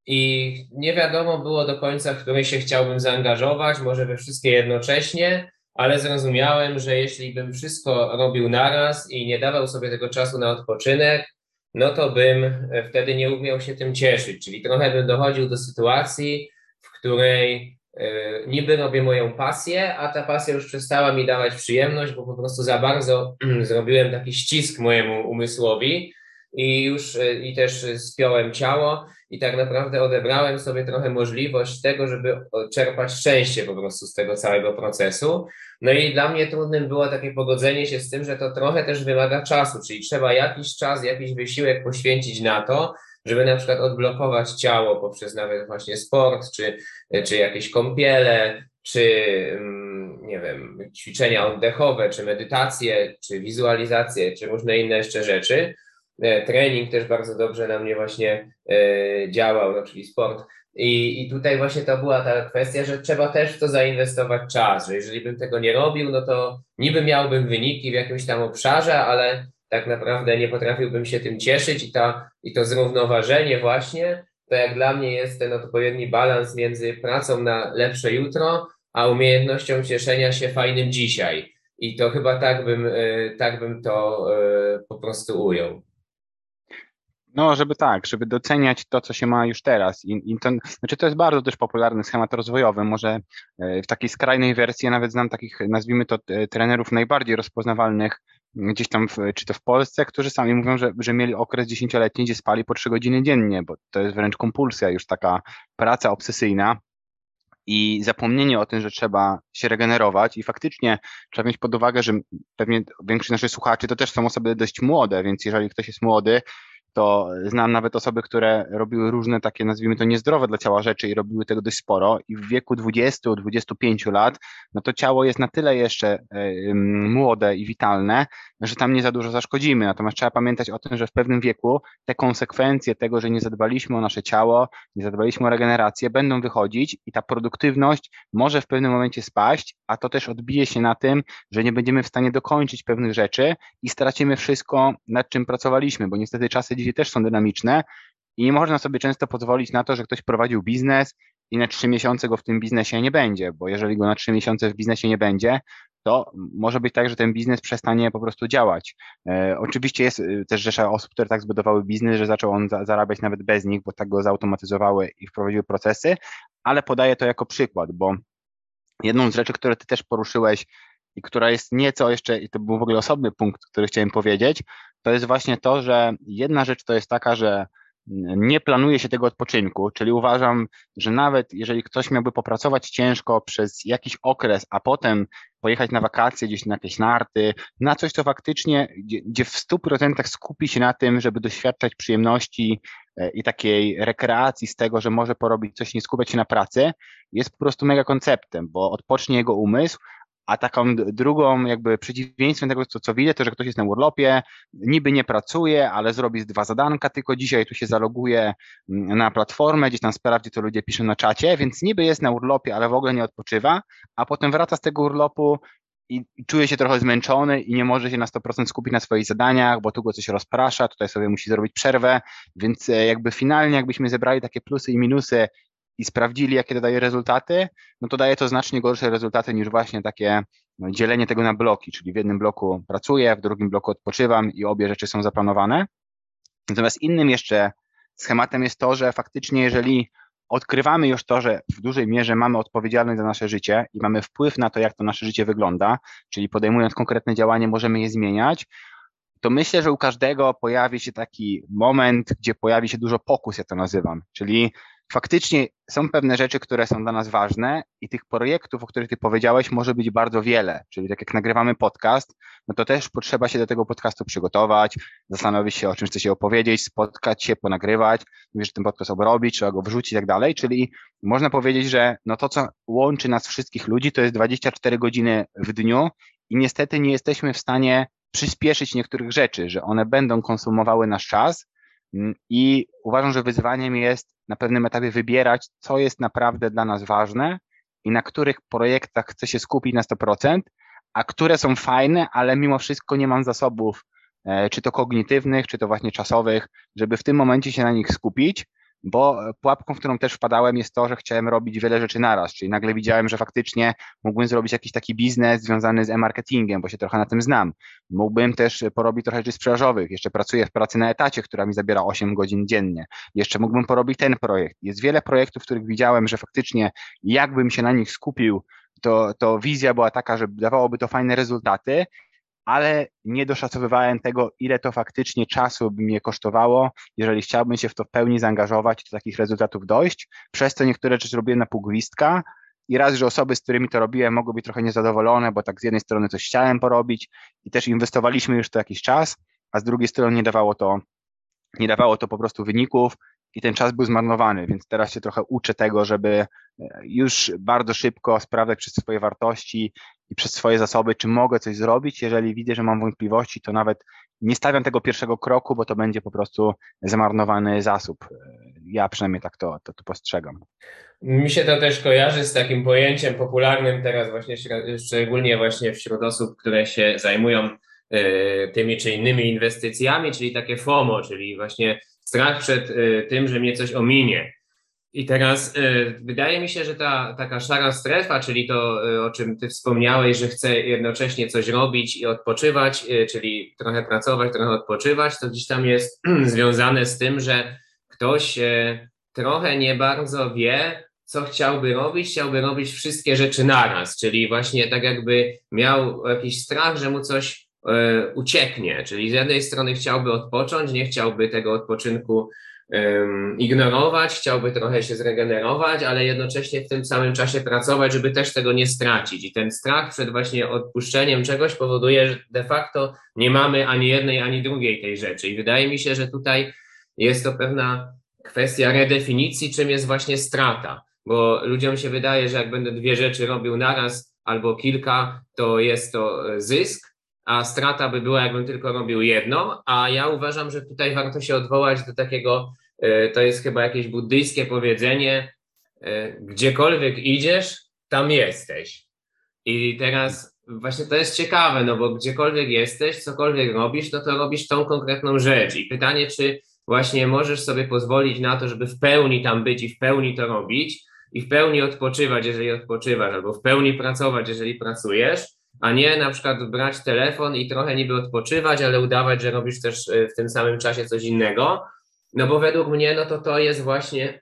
I nie wiadomo było do końca, w której się chciałbym zaangażować, może we wszystkie jednocześnie, ale zrozumiałem, że jeśli bym wszystko robił naraz i nie dawał sobie tego czasu na odpoczynek, no to bym wtedy nie umiał się tym cieszyć. Czyli trochę bym dochodził do sytuacji, w której e, niby robię moją pasję, a ta pasja już przestała mi dawać przyjemność, bo po prostu za bardzo zrobiłem taki ścisk mojemu umysłowi i już e, i też spiąłem ciało i tak naprawdę odebrałem sobie trochę możliwość tego, żeby czerpać szczęście po prostu z tego całego procesu. No i dla mnie trudnym było takie pogodzenie się z tym, że to trochę też wymaga czasu, czyli trzeba jakiś czas, jakiś wysiłek poświęcić na to, żeby na przykład odblokować ciało poprzez nawet właśnie sport, czy, czy jakieś kąpiele, czy mm, nie wiem, ćwiczenia oddechowe, czy medytacje, czy wizualizacje, czy różne inne jeszcze rzeczy. E, trening też bardzo dobrze na mnie właśnie e, działał, no, czyli sport. I, I tutaj właśnie to była ta kwestia, że trzeba też w to zainwestować czas, że jeżeli bym tego nie robił, no to niby miałbym wyniki w jakimś tam obszarze, ale tak naprawdę nie potrafiłbym się tym cieszyć i, ta, i to zrównoważenie właśnie, to jak dla mnie jest ten odpowiedni balans między pracą na lepsze jutro, a umiejętnością cieszenia się fajnym dzisiaj. I to chyba tak bym, e, tak bym to po prostu ujął. No, żeby tak, żeby doceniać to, co się ma już teraz. I, i to, znaczy to jest bardzo też popularny schemat rozwojowy. Może e, w takiej skrajnej wersji ja nawet znam takich, nazwijmy to, e, trenerów najbardziej rozpoznawalnych gdzieś tam, w, czy to w Polsce, którzy sami mówią, że, że mieli okres dziesięcioletni, gdzie spali po trzy godziny dziennie, bo to jest wręcz kompulsja, już taka praca obsesyjna i zapomnienie o tym, że trzeba się regenerować i faktycznie trzeba mieć pod uwagę, że pewnie większość naszych słuchaczy to też są osoby dość młode, więc jeżeli ktoś jest młody, to znam nawet osoby, które robiły różne takie, nazwijmy to, niezdrowe dla ciała rzeczy i robiły tego dość sporo i w wieku 20-25 lat, no to ciało jest na tyle jeszcze młode i witalne, że tam nie za dużo zaszkodzimy. Natomiast trzeba pamiętać o tym, że w pewnym wieku te konsekwencje tego, że nie zadbaliśmy o nasze ciało, nie zadbaliśmy o regenerację, będą wychodzić i ta produktywność może w pewnym momencie spaść, a to też odbije się na tym, że nie będziemy w stanie dokończyć pewnych rzeczy i stracimy wszystko, nad czym pracowaliśmy, bo niestety czasy dzisiaj też są dynamiczne i nie można sobie często pozwolić na to, że ktoś prowadził biznes i na trzy miesiące go w tym biznesie nie będzie, bo jeżeli go na trzy miesiące w biznesie nie będzie, to może być tak, że ten biznes przestanie po prostu działać. E, oczywiście jest e, też rzesza osób, które tak zbudowały biznes, że zaczął on za, zarabiać nawet bez nich, bo tak go zautomatyzowały i wprowadziły procesy, ale podaję to jako przykład, bo jedną z rzeczy, które ty też poruszyłeś i która jest nieco jeszcze, i to był w ogóle osobny punkt, który chciałem powiedzieć, to jest właśnie to, że jedna rzecz to jest taka, że nie planuje się tego odpoczynku, czyli uważam, że nawet jeżeli ktoś miałby popracować ciężko przez jakiś okres, a potem pojechać na wakacje gdzieś na jakieś narty, na coś, co faktycznie, gdzie, w 100% skupi się na tym, żeby doświadczać przyjemności e, i takiej rekreacji z tego, że może porobić coś, nie skupiać się na pracy, jest po prostu mega konceptem, bo odpocznie jego umysł, a taką drugą, jakby przeciwieństwem tego, co, co widzę, to że ktoś jest na urlopie, niby nie pracuje, ale zrobi z dwa zadanka, tylko dzisiaj tu się zaloguje mm, na platformę, gdzieś tam sprawdzi, co ludzie piszą na czacie, więc niby jest na urlopie, ale w ogóle nie odpoczywa, a potem wraca z tego urlopu i czuje się trochę zmęczony i nie może się na 100% skupić na swoich zadaniach, bo tu go coś rozprasza, tutaj sobie musi zrobić przerwę, więc e, jakby finalnie jakbyśmy zebrali takie plusy i minusy i sprawdzili, jakie to daje rezultaty, no to daje to znacznie gorsze rezultaty niż właśnie takie no, dzielenie tego na bloki, czyli w jednym bloku pracuję, w drugim bloku odpoczywam i obie rzeczy są zaplanowane. Natomiast innym jeszcze schematem jest to, że faktycznie jeżeli odkrywamy już to, że w dużej mierze mamy odpowiedzialność za nasze życie i mamy wpływ na to, jak to nasze życie wygląda, czyli podejmując konkretne działanie, możemy je zmieniać, to myślę, że u każdego pojawi się taki moment, gdzie pojawi się dużo pokus, ja to nazywam, czyli faktycznie są pewne rzeczy, które są dla nas ważne i tych projektów, o których ty powiedziałeś, może być bardzo wiele. Czyli tak jak nagrywamy podcast, no to też potrzeba się do tego podcastu przygotować, zastanowić się, o czym chce się opowiedzieć, spotkać się, ponagrywać, mówisz, że ten podcast obrobić, trzeba go wrzucić i tak dalej. Czyli można powiedzieć, że no to, co łączy nas wszystkich ludzi, to jest 24 godziny w dniu i niestety nie jesteśmy w stanie przyspieszyć niektórych rzeczy, że one będą konsumowały nasz czas, i uważam, że wyzwaniem jest na pewnym etapie wybierać, co jest naprawdę dla nas ważne i na których projektach chcę się skupić na 100%, a które są fajne, ale mimo wszystko nie mam zasobów, e, czy to kognitywnych, czy to właśnie czasowych, żeby w tym momencie się na nich skupić, bo pułapką, w którą też wpadałem jest to, że chciałem robić wiele rzeczy naraz, czyli nagle widziałem, że faktycznie mógłbym zrobić jakiś taki biznes związany z e-marketingiem, bo się trochę na tym znam. Mógłbym też porobić trochę rzeczy sprzedażowych, jeszcze pracuję w pracy na etacie, która mi zabiera 8 godzin dziennie. Jeszcze mógłbym porobić ten projekt. Jest wiele projektów, w których widziałem, że faktycznie jakbym się na nich skupił, to, to wizja była taka, że dawałoby to fajne rezultaty ale nie doszacowywałem tego, ile to faktycznie czasu by mnie kosztowało, jeżeli chciałbym się w to w pełni zaangażować do takich rezultatów dojść. Przez to niektóre rzeczy robiłem na pół gwizdka i raz, że osoby, z którymi to robiłem, mogły być trochę niezadowolone, bo tak z jednej strony coś chciałem porobić i też inwestowaliśmy już to jakiś czas, a z drugiej strony nie dawało to, nie dawało to po prostu wyników i ten czas był zmarnowany, więc teraz się trochę uczę tego, żeby e, już bardzo szybko sprawdzać przez swoje wartości i przez swoje zasoby, czy mogę coś zrobić. Jeżeli widzę, że mam wątpliwości, to nawet nie stawiam tego pierwszego kroku, bo to będzie po prostu zmarnowany zasób. E, ja przynajmniej tak to, to, to postrzegam. Mi się to też kojarzy z takim pojęciem popularnym teraz właśnie szczególnie właśnie wśród osób, które się zajmują e, tymi czy innymi inwestycjami, czyli takie FOMO, czyli właśnie strach przed y, tym, że mnie coś ominie. I teraz y, wydaje mi się, że ta taka szara strefa, czyli to, y, o czym ty wspomniałeś, że chcę jednocześnie coś robić i odpoczywać, czyli trochę pracować, trochę odpoczywać, to gdzieś tam jest związane z tym, że ktoś trochę nie bardzo wie, co chciałby robić, chciałby robić wszystkie rzeczy naraz, czyli właśnie tak jakby miał jakiś strach, że mu coś E, ucieknie, czyli z jednej strony chciałby odpocząć, nie chciałby tego odpoczynku ignorować, chciałby trochę się zregenerować, ale jednocześnie w tym samym czasie pracować, żeby też tego nie stracić. I ten strach przed właśnie odpuszczeniem czegoś powoduje, że de facto nie mamy ani jednej, ani drugiej tej rzeczy. I wydaje mi się, że tutaj jest to pewna kwestia redefinicji, czym jest właśnie strata. Bo ludziom się wydaje, że jak będę dwie rzeczy robił naraz albo kilka, to jest to zysk, a strata by była, jakbym tylko robił jedno, a ja uważam, że tutaj warto się odwołać do takiego, e, to jest chyba jakieś buddyjskie powiedzenie, e, gdziekolwiek idziesz, tam jesteś. I teraz właśnie to jest ciekawe, no bo gdziekolwiek jesteś, cokolwiek robisz, no to robisz tą konkretną rzecz. I pytanie, czy właśnie możesz sobie pozwolić na to, żeby w pełni tam być i w pełni to robić, i w pełni odpoczywać, jeżeli odpoczywasz, albo w pełni pracować, jeżeli pracujesz, a nie na przykład brać telefon i trochę niby odpoczywać, ale udawać, że robisz też e, w tym samym czasie coś innego. No bo według mnie, no to to jest właśnie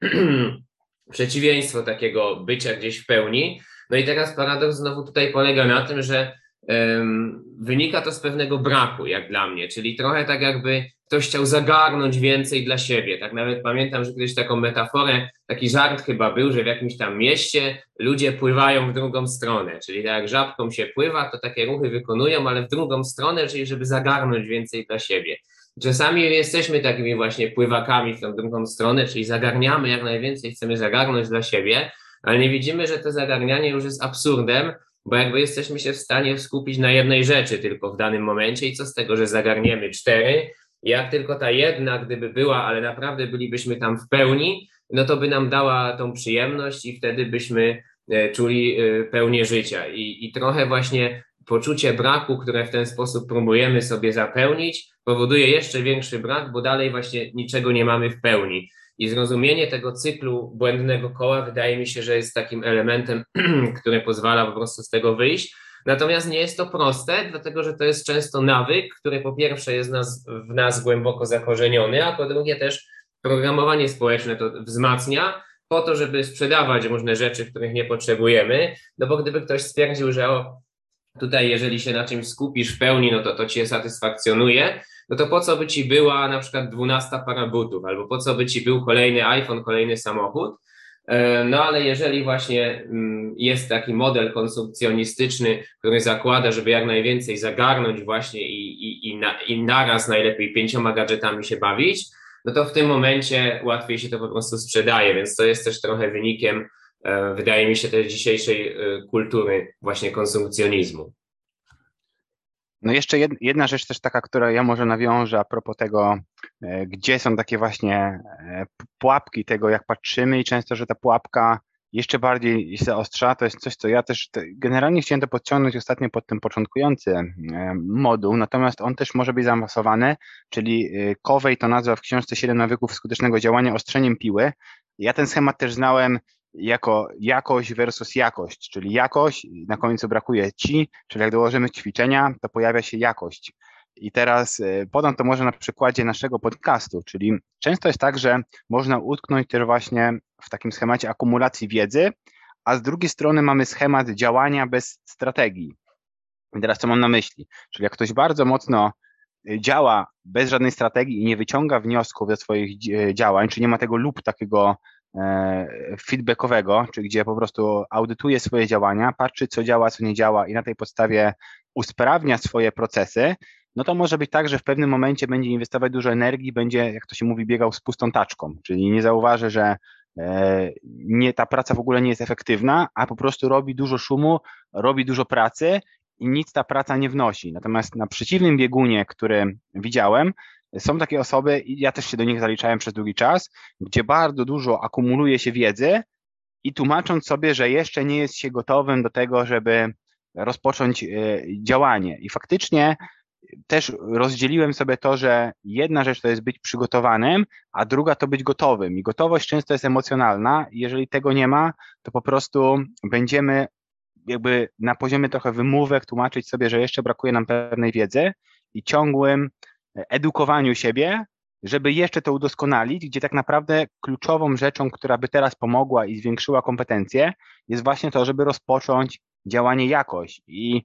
przeciwieństwo takiego bycia gdzieś w pełni. No i teraz paradoks znowu tutaj polega na tym, że um, wynika to z pewnego braku, jak dla mnie, czyli trochę tak jakby ktoś chciał zagarnąć więcej dla siebie. Tak nawet pamiętam, że kiedyś taką metaforę, taki żart chyba był, że w jakimś tam mieście ludzie pływają w drugą stronę, czyli tak jak żabką się pływa, to takie ruchy wykonują, ale w drugą stronę, czyli żeby zagarnąć więcej dla siebie. Czasami jesteśmy takimi właśnie pływakami w tą drugą stronę, czyli zagarniamy jak najwięcej, chcemy zagarnąć dla siebie, ale nie widzimy, że to zagarnianie już jest absurdem, bo jakby jesteśmy się w stanie skupić na jednej rzeczy tylko w danym momencie i co z tego, że zagarniemy cztery, jak tylko ta jedna, gdyby była, ale naprawdę bylibyśmy tam w pełni, no to by nam dała tą przyjemność i wtedy byśmy e, czuli e, pełnię życia. I, i trochę właśnie poczucie braku, które w ten sposób próbujemy sobie zapełnić, powoduje jeszcze większy brak, bo dalej właśnie niczego nie mamy w pełni. I zrozumienie tego cyklu błędnego koła wydaje mi się, że jest takim elementem, który pozwala po prostu z tego wyjść. Natomiast nie jest to proste, dlatego że to jest często nawyk, który po pierwsze jest nas, w nas głęboko zakorzeniony, a po drugie też programowanie społeczne to wzmacnia po to, żeby sprzedawać różne rzeczy, których nie potrzebujemy. No bo gdyby ktoś stwierdził, że o, tutaj jeżeli się na czymś skupisz w pełni, no to to cię satysfakcjonuje, no to po co by ci była na przykład 12 para butów, albo po co by ci był kolejny iPhone, kolejny samochód, no ale jeżeli właśnie mm, jest taki model konsumpcjonistyczny, który zakłada, żeby jak najwięcej zagarnąć właśnie i, i, i, na, i naraz najlepiej pięcioma gadżetami się bawić, no to w tym momencie łatwiej się to po prostu sprzedaje, więc to jest też trochę wynikiem, e, wydaje mi się, tej dzisiejszej e, kultury właśnie konsumpcjonizmu. No jeszcze jedna rzecz też taka, która ja może nawiążę a propos tego, e, gdzie są takie właśnie e, pułapki tego, jak patrzymy i często, że ta pułapka jeszcze bardziej się zaostrza, to jest coś, co ja też generalnie chciałem to podciągnąć ostatnio pod ten początkujący e, moduł, natomiast on też może być zaawansowany, czyli Covey to nazwa w książce 7 nawyków skutecznego działania ostrzeniem piły. Ja ten schemat też znałem jako jakość versus jakość, czyli jakość, na końcu brakuje ci, czyli jak dołożymy ćwiczenia, to pojawia się jakość. I teraz e, podam to może na przykładzie naszego podcastu, czyli często jest tak, że można utknąć też właśnie w takim schemacie akumulacji wiedzy, a z drugiej strony mamy schemat działania bez strategii. I teraz co mam na myśli? Czyli jak ktoś bardzo mocno e, działa bez żadnej strategii i nie wyciąga wniosków ze swoich e, działań, czy nie ma tego lub takiego feedbackowego, czyli gdzie po prostu audytuje swoje działania, patrzy co działa, co nie działa i na tej podstawie usprawnia swoje procesy, no to może być tak, że w pewnym momencie będzie inwestować dużo energii, będzie, jak to się mówi, biegał z pustą taczką, czyli nie zauważy, że e, nie, ta praca w ogóle nie jest efektywna, a po prostu robi dużo szumu, robi dużo pracy i nic ta praca nie wnosi. Natomiast na przeciwnym biegunie, który widziałem, są takie osoby, i ja też się do nich zaliczałem przez długi czas, gdzie bardzo dużo akumuluje się wiedzy i tłumacząc sobie, że jeszcze nie jest się gotowym do tego, żeby rozpocząć e, działanie. I faktycznie też rozdzieliłem sobie to, że jedna rzecz to jest być przygotowanym, a druga to być gotowym. I gotowość często jest emocjonalna. Jeżeli tego nie ma, to po prostu będziemy jakby na poziomie trochę wymówek tłumaczyć sobie, że jeszcze brakuje nam pewnej wiedzy i ciągłym edukowaniu siebie, żeby jeszcze to udoskonalić, gdzie tak naprawdę kluczową rzeczą, która by teraz pomogła i zwiększyła kompetencje, jest właśnie to, żeby rozpocząć działanie jakoś. I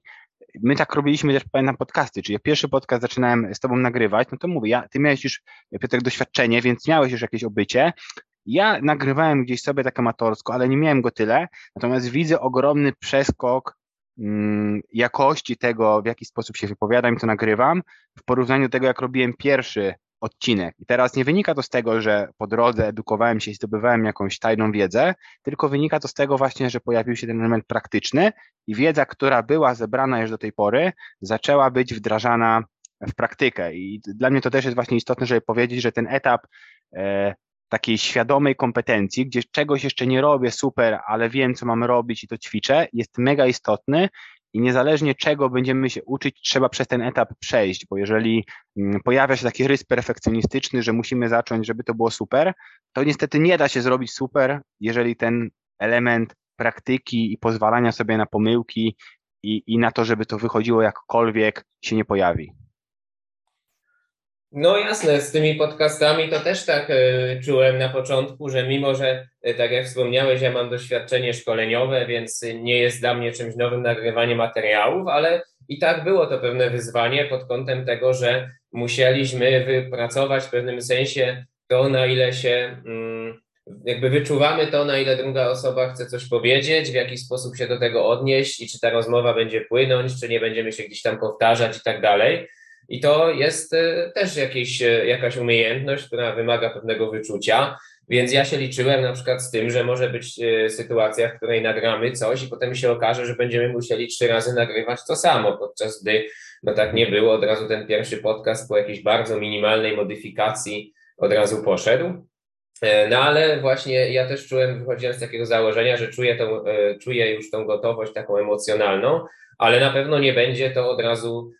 my tak robiliśmy też, pamiętam, podcasty, czyli pierwszy podcast zaczynałem z tobą nagrywać, no to mówię, ja, ty miałeś już, Piotrek, doświadczenie, więc miałeś już jakieś obycie. Ja nagrywałem gdzieś sobie tak amatorsko, ale nie miałem go tyle, natomiast widzę ogromny przeskok jakości tego, w jaki sposób się wypowiadam i co nagrywam, w porównaniu do tego, jak robiłem pierwszy odcinek. I teraz nie wynika to z tego, że po drodze edukowałem się i zdobywałem jakąś tajną wiedzę, tylko wynika to z tego właśnie, że pojawił się ten element praktyczny i wiedza, która była zebrana już do tej pory, zaczęła być wdrażana w praktykę. I dla mnie to też jest właśnie istotne, żeby powiedzieć, że ten etap e, takiej świadomej kompetencji, gdzie czegoś jeszcze nie robię super, ale wiem, co mam robić i to ćwiczę, jest mega istotny i niezależnie czego będziemy się uczyć, trzeba przez ten etap przejść, bo jeżeli mm, pojawia się taki rys perfekcjonistyczny, że musimy zacząć, żeby to było super, to niestety nie da się zrobić super, jeżeli ten element praktyki i pozwalania sobie na pomyłki i, i na to, żeby to wychodziło jakkolwiek się nie pojawi. No jasne, z tymi podcastami to też tak y, czułem na początku, że mimo, że y, tak jak wspomniałeś, ja mam doświadczenie szkoleniowe, więc nie jest dla mnie czymś nowym nagrywanie materiałów, ale i tak było to pewne wyzwanie pod kątem tego, że musieliśmy wypracować w pewnym sensie to, na ile się mm, jakby wyczuwamy to, na ile druga osoba chce coś powiedzieć, w jaki sposób się do tego odnieść i czy ta rozmowa będzie płynąć, czy nie będziemy się gdzieś tam powtarzać i tak dalej. I to jest e, też jakieś, e, jakaś umiejętność, która wymaga pewnego wyczucia. Więc ja się liczyłem na przykład z tym, że może być e, sytuacja, w której nagramy coś i potem się okaże, że będziemy musieli trzy razy nagrywać to samo, podczas gdy no tak nie było, od razu ten pierwszy podcast po jakiejś bardzo minimalnej modyfikacji od razu poszedł. No ale właśnie ja też czułem, wychodziłem z takiego założenia, że czuję, tą, czuję już tą gotowość taką emocjonalną, ale na pewno nie będzie to od razu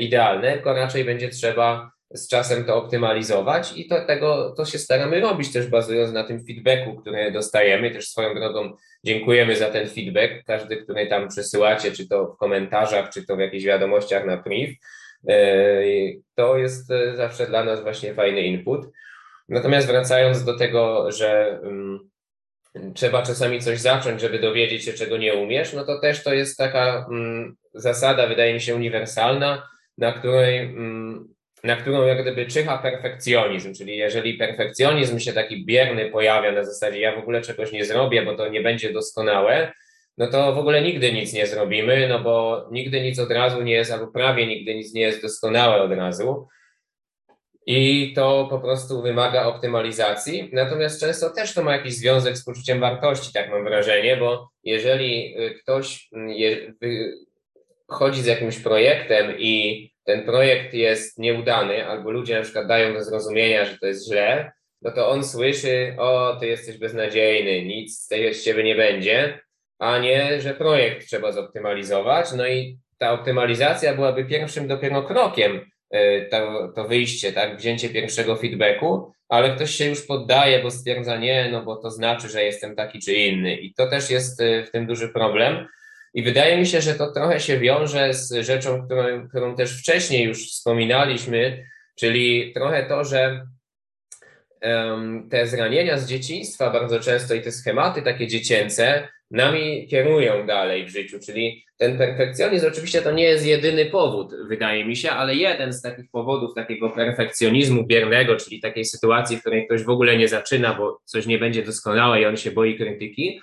idealne, tylko raczej będzie trzeba z czasem to optymalizować i to, tego, to się staramy robić też bazując na tym feedbacku, który dostajemy. Też swoją drogą dziękujemy za ten feedback, każdy, który tam przesyłacie, czy to w komentarzach, czy to w jakichś wiadomościach na priv. E, to jest e, zawsze dla nas właśnie fajny input. Natomiast wracając do tego, że um, trzeba czasami coś zacząć, żeby dowiedzieć się, czego nie umiesz, no to też to jest taka um, zasada, wydaje mi się, uniwersalna, na której um, na którą jak gdyby czyha perfekcjonizm, czyli jeżeli perfekcjonizm się taki bierny pojawia na zasadzie ja w ogóle czegoś nie zrobię, bo to nie będzie doskonałe, no to w ogóle nigdy nic nie zrobimy, no bo nigdy nic od razu nie jest, albo prawie nigdy nic nie jest doskonałe od razu i to po prostu wymaga optymalizacji. Natomiast często też to ma jakiś związek z poczuciem wartości, tak mam wrażenie, bo jeżeli y, ktoś y, chodzi z jakimś projektem i ten projekt jest nieudany, albo ludzie na przykład dają do zrozumienia, że to jest źle, no to on słyszy, o, ty jesteś beznadziejny, nic z tego z ciebie nie będzie, a nie, że projekt trzeba zoptymalizować. No i ta optymalizacja byłaby pierwszym dopiero krokiem E, to, to wyjście, tak, wzięcie pierwszego feedbacku, ale ktoś się już poddaje, bo stwierdza nie, no bo to znaczy, że jestem taki czy inny i to też jest e, w tym duży problem. I wydaje mi się, że to trochę się wiąże z rzeczą, którą, którą też wcześniej już wspominaliśmy, czyli trochę to, że um, te zranienia z dzieciństwa bardzo często i te schematy takie dziecięce nami kierują dalej w życiu, czyli ten perfekcjonizm oczywiście to nie jest jedyny powód, wydaje mi się, ale jeden z takich powodów takiego perfekcjonizmu biernego, czyli takiej sytuacji, w której ktoś w ogóle nie zaczyna, bo coś nie będzie doskonałe i on się boi krytyki,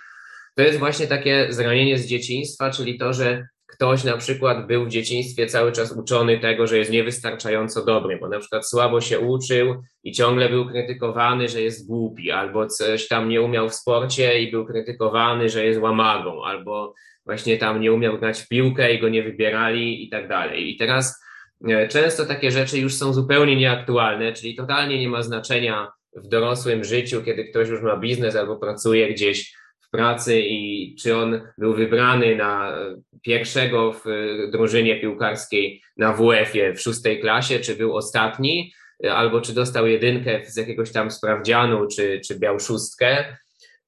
to jest właśnie takie zranienie z dzieciństwa, czyli to, że ktoś na przykład był w dzieciństwie cały czas uczony tego, że jest niewystarczająco dobry, bo na przykład słabo się uczył i ciągle był krytykowany, że jest głupi, albo coś tam nie umiał w sporcie i był krytykowany, że jest łamagą, albo właśnie tam nie umiał grać w piłkę i go nie wybierali i tak dalej. I teraz e, często takie rzeczy już są zupełnie nieaktualne, czyli totalnie nie ma znaczenia w dorosłym życiu, kiedy ktoś już ma biznes albo pracuje gdzieś pracy i czy on był wybrany na pierwszego w drużynie piłkarskiej na WF-ie w szóstej klasie, czy był ostatni, e, albo czy dostał jedynkę z jakiegoś tam sprawdzianu, czy, czy miał szóstkę,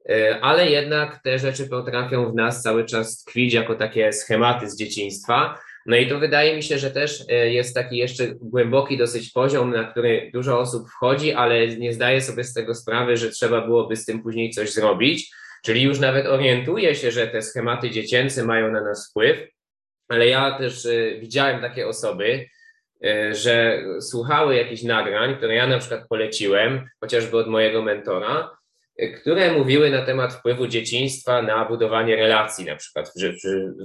E, ale jednak te rzeczy potrafią w nas cały czas tkwić jako takie schematy z dzieciństwa. No i to wydaje mi się, że też e, jest taki jeszcze głęboki dosyć poziom, na który dużo osób wchodzi, ale nie zdaje sobie z tego sprawy, że trzeba byłoby z tym później coś zrobić. Czyli już nawet orientuje się, że te schematy dziecięce mają na nas wpływ, ale ja też y, widziałem takie osoby, y, że słuchały jakichś nagrań, które ja na przykład poleciłem, chociażby od mojego mentora, które mówiły na temat wpływu dzieciństwa na budowanie relacji, na przykład w,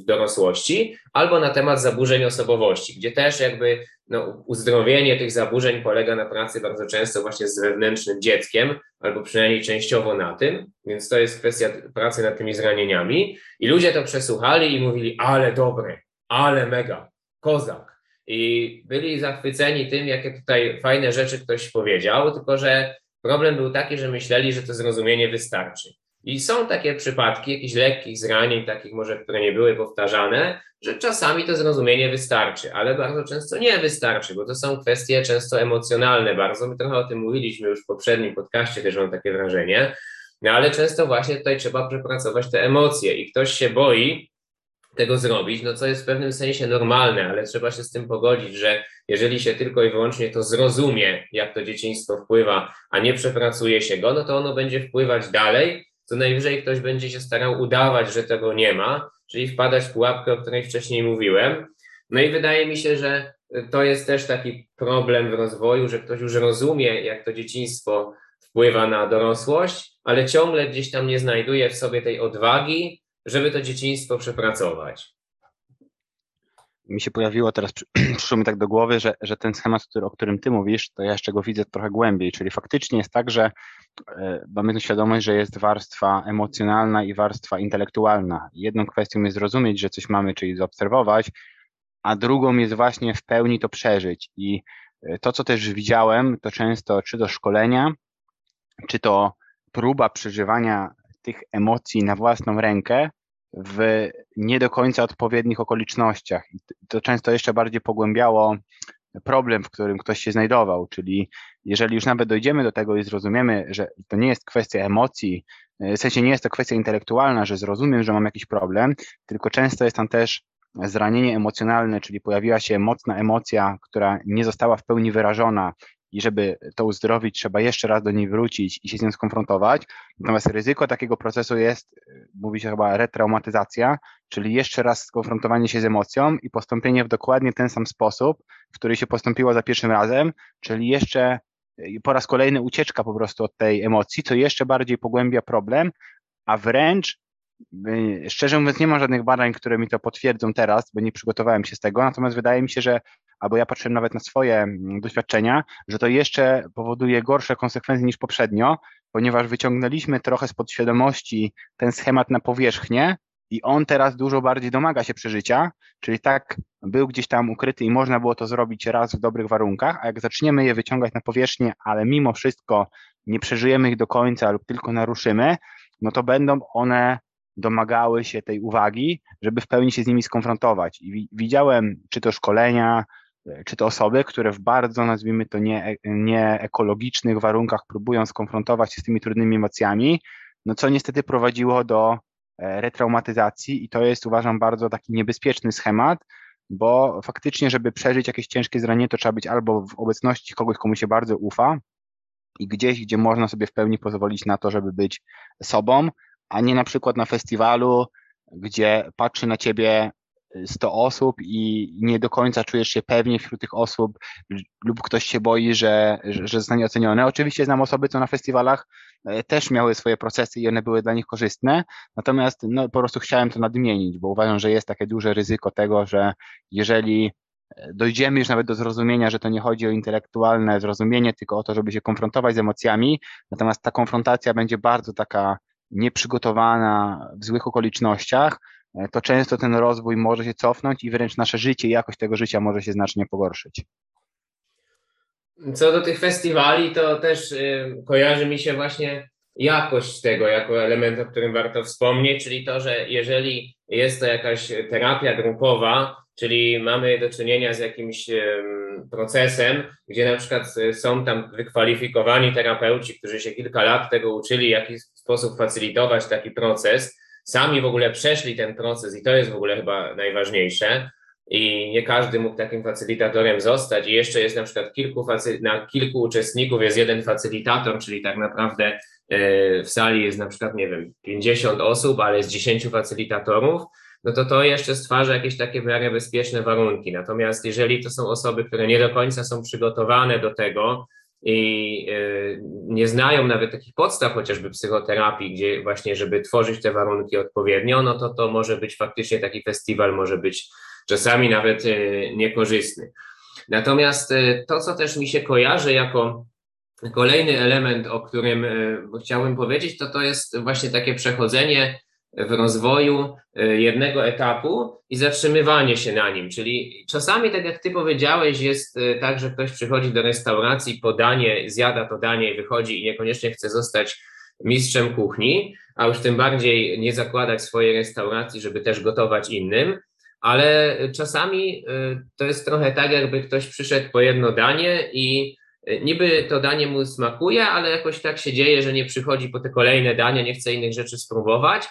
w, dorosłości, albo na temat zaburzeń osobowości, gdzie też jakby no, uzdrowienie tych zaburzeń polega na pracy bardzo często właśnie z wewnętrznym dzieckiem, albo przynajmniej częściowo na tym, więc to jest kwestia pracy nad tymi zranieniami. I ludzie to przesłuchali i mówili, ale dobre, ale mega, kozak. I byli zachwyceni tym, jakie tutaj fajne rzeczy ktoś powiedział, tylko że Problem był taki, że myśleli, że to zrozumienie wystarczy. I są takie przypadki jakichś lekkich zranień, takich może, które nie były powtarzane, że czasami to zrozumienie wystarczy, ale bardzo często nie wystarczy, bo to są kwestie często emocjonalne bardzo. My trochę o tym mówiliśmy już w poprzednim podcaście, też mam takie wrażenie, no ale często właśnie tutaj trzeba przepracować te emocje i ktoś się boi tego zrobić, no co jest w pewnym sensie normalne, ale trzeba się z tym pogodzić, że jeżeli się tylko i wyłącznie to zrozumie, jak to dzieciństwo wpływa, a nie przepracuje się go, no to ono będzie wpływać dalej. Co najwyżej ktoś będzie się starał udawać, że tego nie ma, czyli wpadać w pułapkę, o której wcześniej mówiłem. No i wydaje mi się, że to jest też taki problem w rozwoju, że ktoś już rozumie, jak to dzieciństwo wpływa na dorosłość, ale ciągle gdzieś tam nie znajduje w sobie tej odwagi, żeby to dzieciństwo przepracować mi się pojawiło teraz, przyszło mi tak do głowy, że, że ten schemat, który, o którym ty mówisz, to ja jeszcze go widzę trochę głębiej, czyli faktycznie jest tak, że e, mamy świadomość, że jest warstwa emocjonalna i warstwa intelektualna. Jedną kwestią jest zrozumieć, że coś mamy, czyli zaobserwować, a drugą jest właśnie w pełni to przeżyć. I e, to, co też widziałem, to często czy to szkolenia, czy to próba przeżywania tych emocji na własną rękę, w nie do końca odpowiednich okolicznościach. I to często jeszcze bardziej pogłębiało problem, w którym ktoś się znajdował, czyli jeżeli już nawet dojdziemy do tego i zrozumiemy, że to nie jest kwestia emocji, w sensie nie jest to kwestia intelektualna, że zrozumiem, że mam jakiś problem, tylko często jest tam też zranienie emocjonalne, czyli pojawiła się mocna emocja, która nie została w pełni wyrażona i żeby to uzdrowić, trzeba jeszcze raz do niej wrócić i się z nią skonfrontować. Natomiast ryzyko takiego procesu jest, mówi się chyba retraumatyzacja, czyli jeszcze raz skonfrontowanie się z emocją i postąpienie w dokładnie ten sam sposób, w który się postąpiło za pierwszym razem, czyli jeszcze po raz kolejny ucieczka po prostu od tej emocji, co jeszcze bardziej pogłębia problem, a wręcz Szczerze mówiąc, nie ma żadnych badań, które mi to potwierdzą teraz, bo nie przygotowałem się z tego, natomiast wydaje mi się, że albo ja patrzyłem nawet na swoje mm, doświadczenia, że to jeszcze powoduje gorsze konsekwencje niż poprzednio, ponieważ wyciągnęliśmy trochę z podświadomości ten schemat na powierzchnię i on teraz dużo bardziej domaga się przeżycia, czyli tak był gdzieś tam ukryty i można było to zrobić raz w dobrych warunkach, a jak zaczniemy je wyciągać na powierzchnię, ale mimo wszystko nie przeżyjemy ich do końca lub tylko naruszymy, no to będą one domagały się tej uwagi, żeby w pełni się z nimi skonfrontować. I widziałem, czy to szkolenia, czy to osoby, które w bardzo, nazwijmy to, nie, nieekologicznych warunkach próbują skonfrontować się z tymi trudnymi emocjami, no co niestety prowadziło do e, retraumatyzacji i to jest, uważam, bardzo taki niebezpieczny schemat, bo faktycznie, żeby przeżyć jakieś ciężkie zranienie, to trzeba być albo w obecności kogoś, komu się bardzo ufa i gdzieś, gdzie można sobie w pełni pozwolić na to, żeby być sobą, a nie na przykład na festiwalu, gdzie patrzy na ciebie 100 osób i nie do końca czujesz się pewnie wśród tych osób lub ktoś się boi, że, że, zostanie ocenione. Oczywiście znam osoby, co na festiwalach e, też miały swoje procesy i one były dla nich korzystne, natomiast no, po prostu chciałem to nadmienić, bo uważam, że jest takie duże ryzyko tego, że jeżeli e, dojdziemy już nawet do zrozumienia, że to nie chodzi o intelektualne zrozumienie, tylko o to, żeby się konfrontować z emocjami, natomiast ta konfrontacja będzie bardzo taka nieprzygotowana w złych okolicznościach, to często ten rozwój może się cofnąć i wręcz nasze życie jakość tego życia może się znacznie pogorszyć. Co do tych festiwali, to też y, kojarzy mi się właśnie jakość tego jako element, o którym warto wspomnieć, czyli to, że jeżeli jest to jakaś terapia grupowa, czyli mamy do czynienia z jakimś procesem, gdzie na przykład są tam wykwalifikowani terapeuci, którzy się kilka lat tego uczyli, w jaki sposób facylitować taki proces, sami w ogóle przeszli ten proces i to jest w ogóle chyba najważniejsze. I nie każdy mógł takim facylitatorem zostać. I jeszcze jest na przykład kilku, na kilku uczestników jest jeden facylitator, czyli tak naprawdę e, w sali jest na przykład, nie wiem, 50 osób, ale jest 10 facylitatorów no to to jeszcze stwarza jakieś takie w miarę bezpieczne warunki. Natomiast jeżeli to są osoby, które nie do końca są przygotowane do tego i y, nie znają nawet takich podstaw chociażby psychoterapii, gdzie właśnie, żeby tworzyć te warunki odpowiednio, no to to może być faktycznie taki festiwal, może być czasami nawet y, niekorzystny. Natomiast y, to, co też mi się kojarzy jako kolejny element, o którym chciałbym powiedzieć, to to jest właśnie takie przechodzenie w rozwoju e, jednego etapu i zatrzymywanie się na nim. Czyli czasami, tak jak ty powiedziałeś, jest e, tak, że ktoś przychodzi do restauracji, podanie, zjada to danie i wychodzi i niekoniecznie chce zostać mistrzem kuchni, a już tym bardziej nie zakładać swojej restauracji, żeby też gotować innym. Ale czasami e, to jest trochę tak, jakby ktoś przyszedł po jedno danie i niby to danie mu smakuje, ale jakoś tak się dzieje, że nie przychodzi po te kolejne dania, nie chce innych rzeczy spróbować,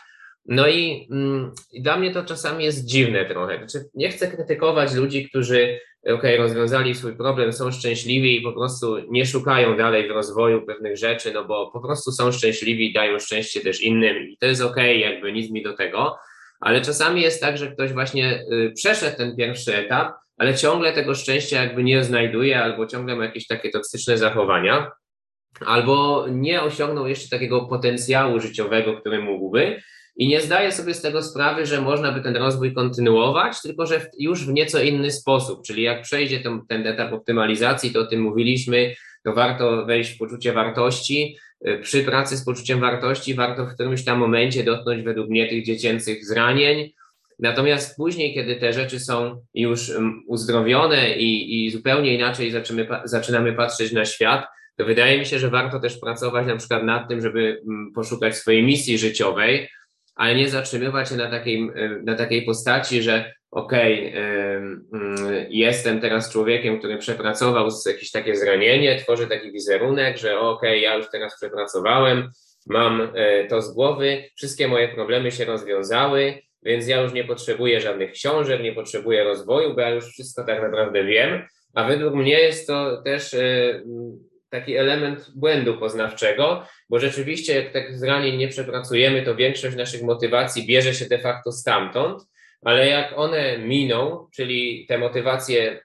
no i, mm, i dla mnie to czasami jest dziwne trochę. Znaczy, nie chcę krytykować ludzi, którzy ok, rozwiązali swój problem, są szczęśliwi i po prostu nie szukają dalej w rozwoju pewnych rzeczy, no bo po prostu są szczęśliwi dają szczęście też innym i to jest ok, jakby nic mi do tego, ale czasami jest tak, że ktoś właśnie y, przeszedł ten pierwszy etap, ale ciągle tego szczęścia jakby nie znajduje albo ciągle ma jakieś takie toksyczne zachowania, albo nie osiągnął jeszcze takiego potencjału życiowego, który mógłby, i nie zdaję sobie z tego sprawy, że można by ten rozwój kontynuować, tylko że już w nieco inny sposób. Czyli jak przejdzie ten, ten etap optymalizacji, to o tym mówiliśmy, to warto wejść w poczucie wartości. Y, przy pracy z poczuciem wartości warto w którymś tam momencie dotknąć według mnie tych dziecięcych zranień. Natomiast później, kiedy te rzeczy są już mm, uzdrowione i, i zupełnie inaczej zaczynamy, zaczynamy patrzeć na świat, to wydaje mi się, że warto też pracować na przykład nad tym, żeby mm, poszukać swojej misji życiowej, ale nie zatrzymywać się na takiej, na takiej postaci, że okej, okay, jestem teraz człowiekiem, który przepracował jakieś takie zranienie, tworzę taki wizerunek, że okej, okay, ja już teraz przepracowałem, mam e, to z głowy, wszystkie moje problemy się rozwiązały, więc ja już nie potrzebuję żadnych książek, nie potrzebuję rozwoju, bo ja już wszystko tak naprawdę wiem. A według mnie jest to też e, taki element błędu poznawczego, bo rzeczywiście jak tak zranień nie przepracujemy, to większość naszych motywacji bierze się de facto stamtąd, ale jak one miną, czyli te motywacje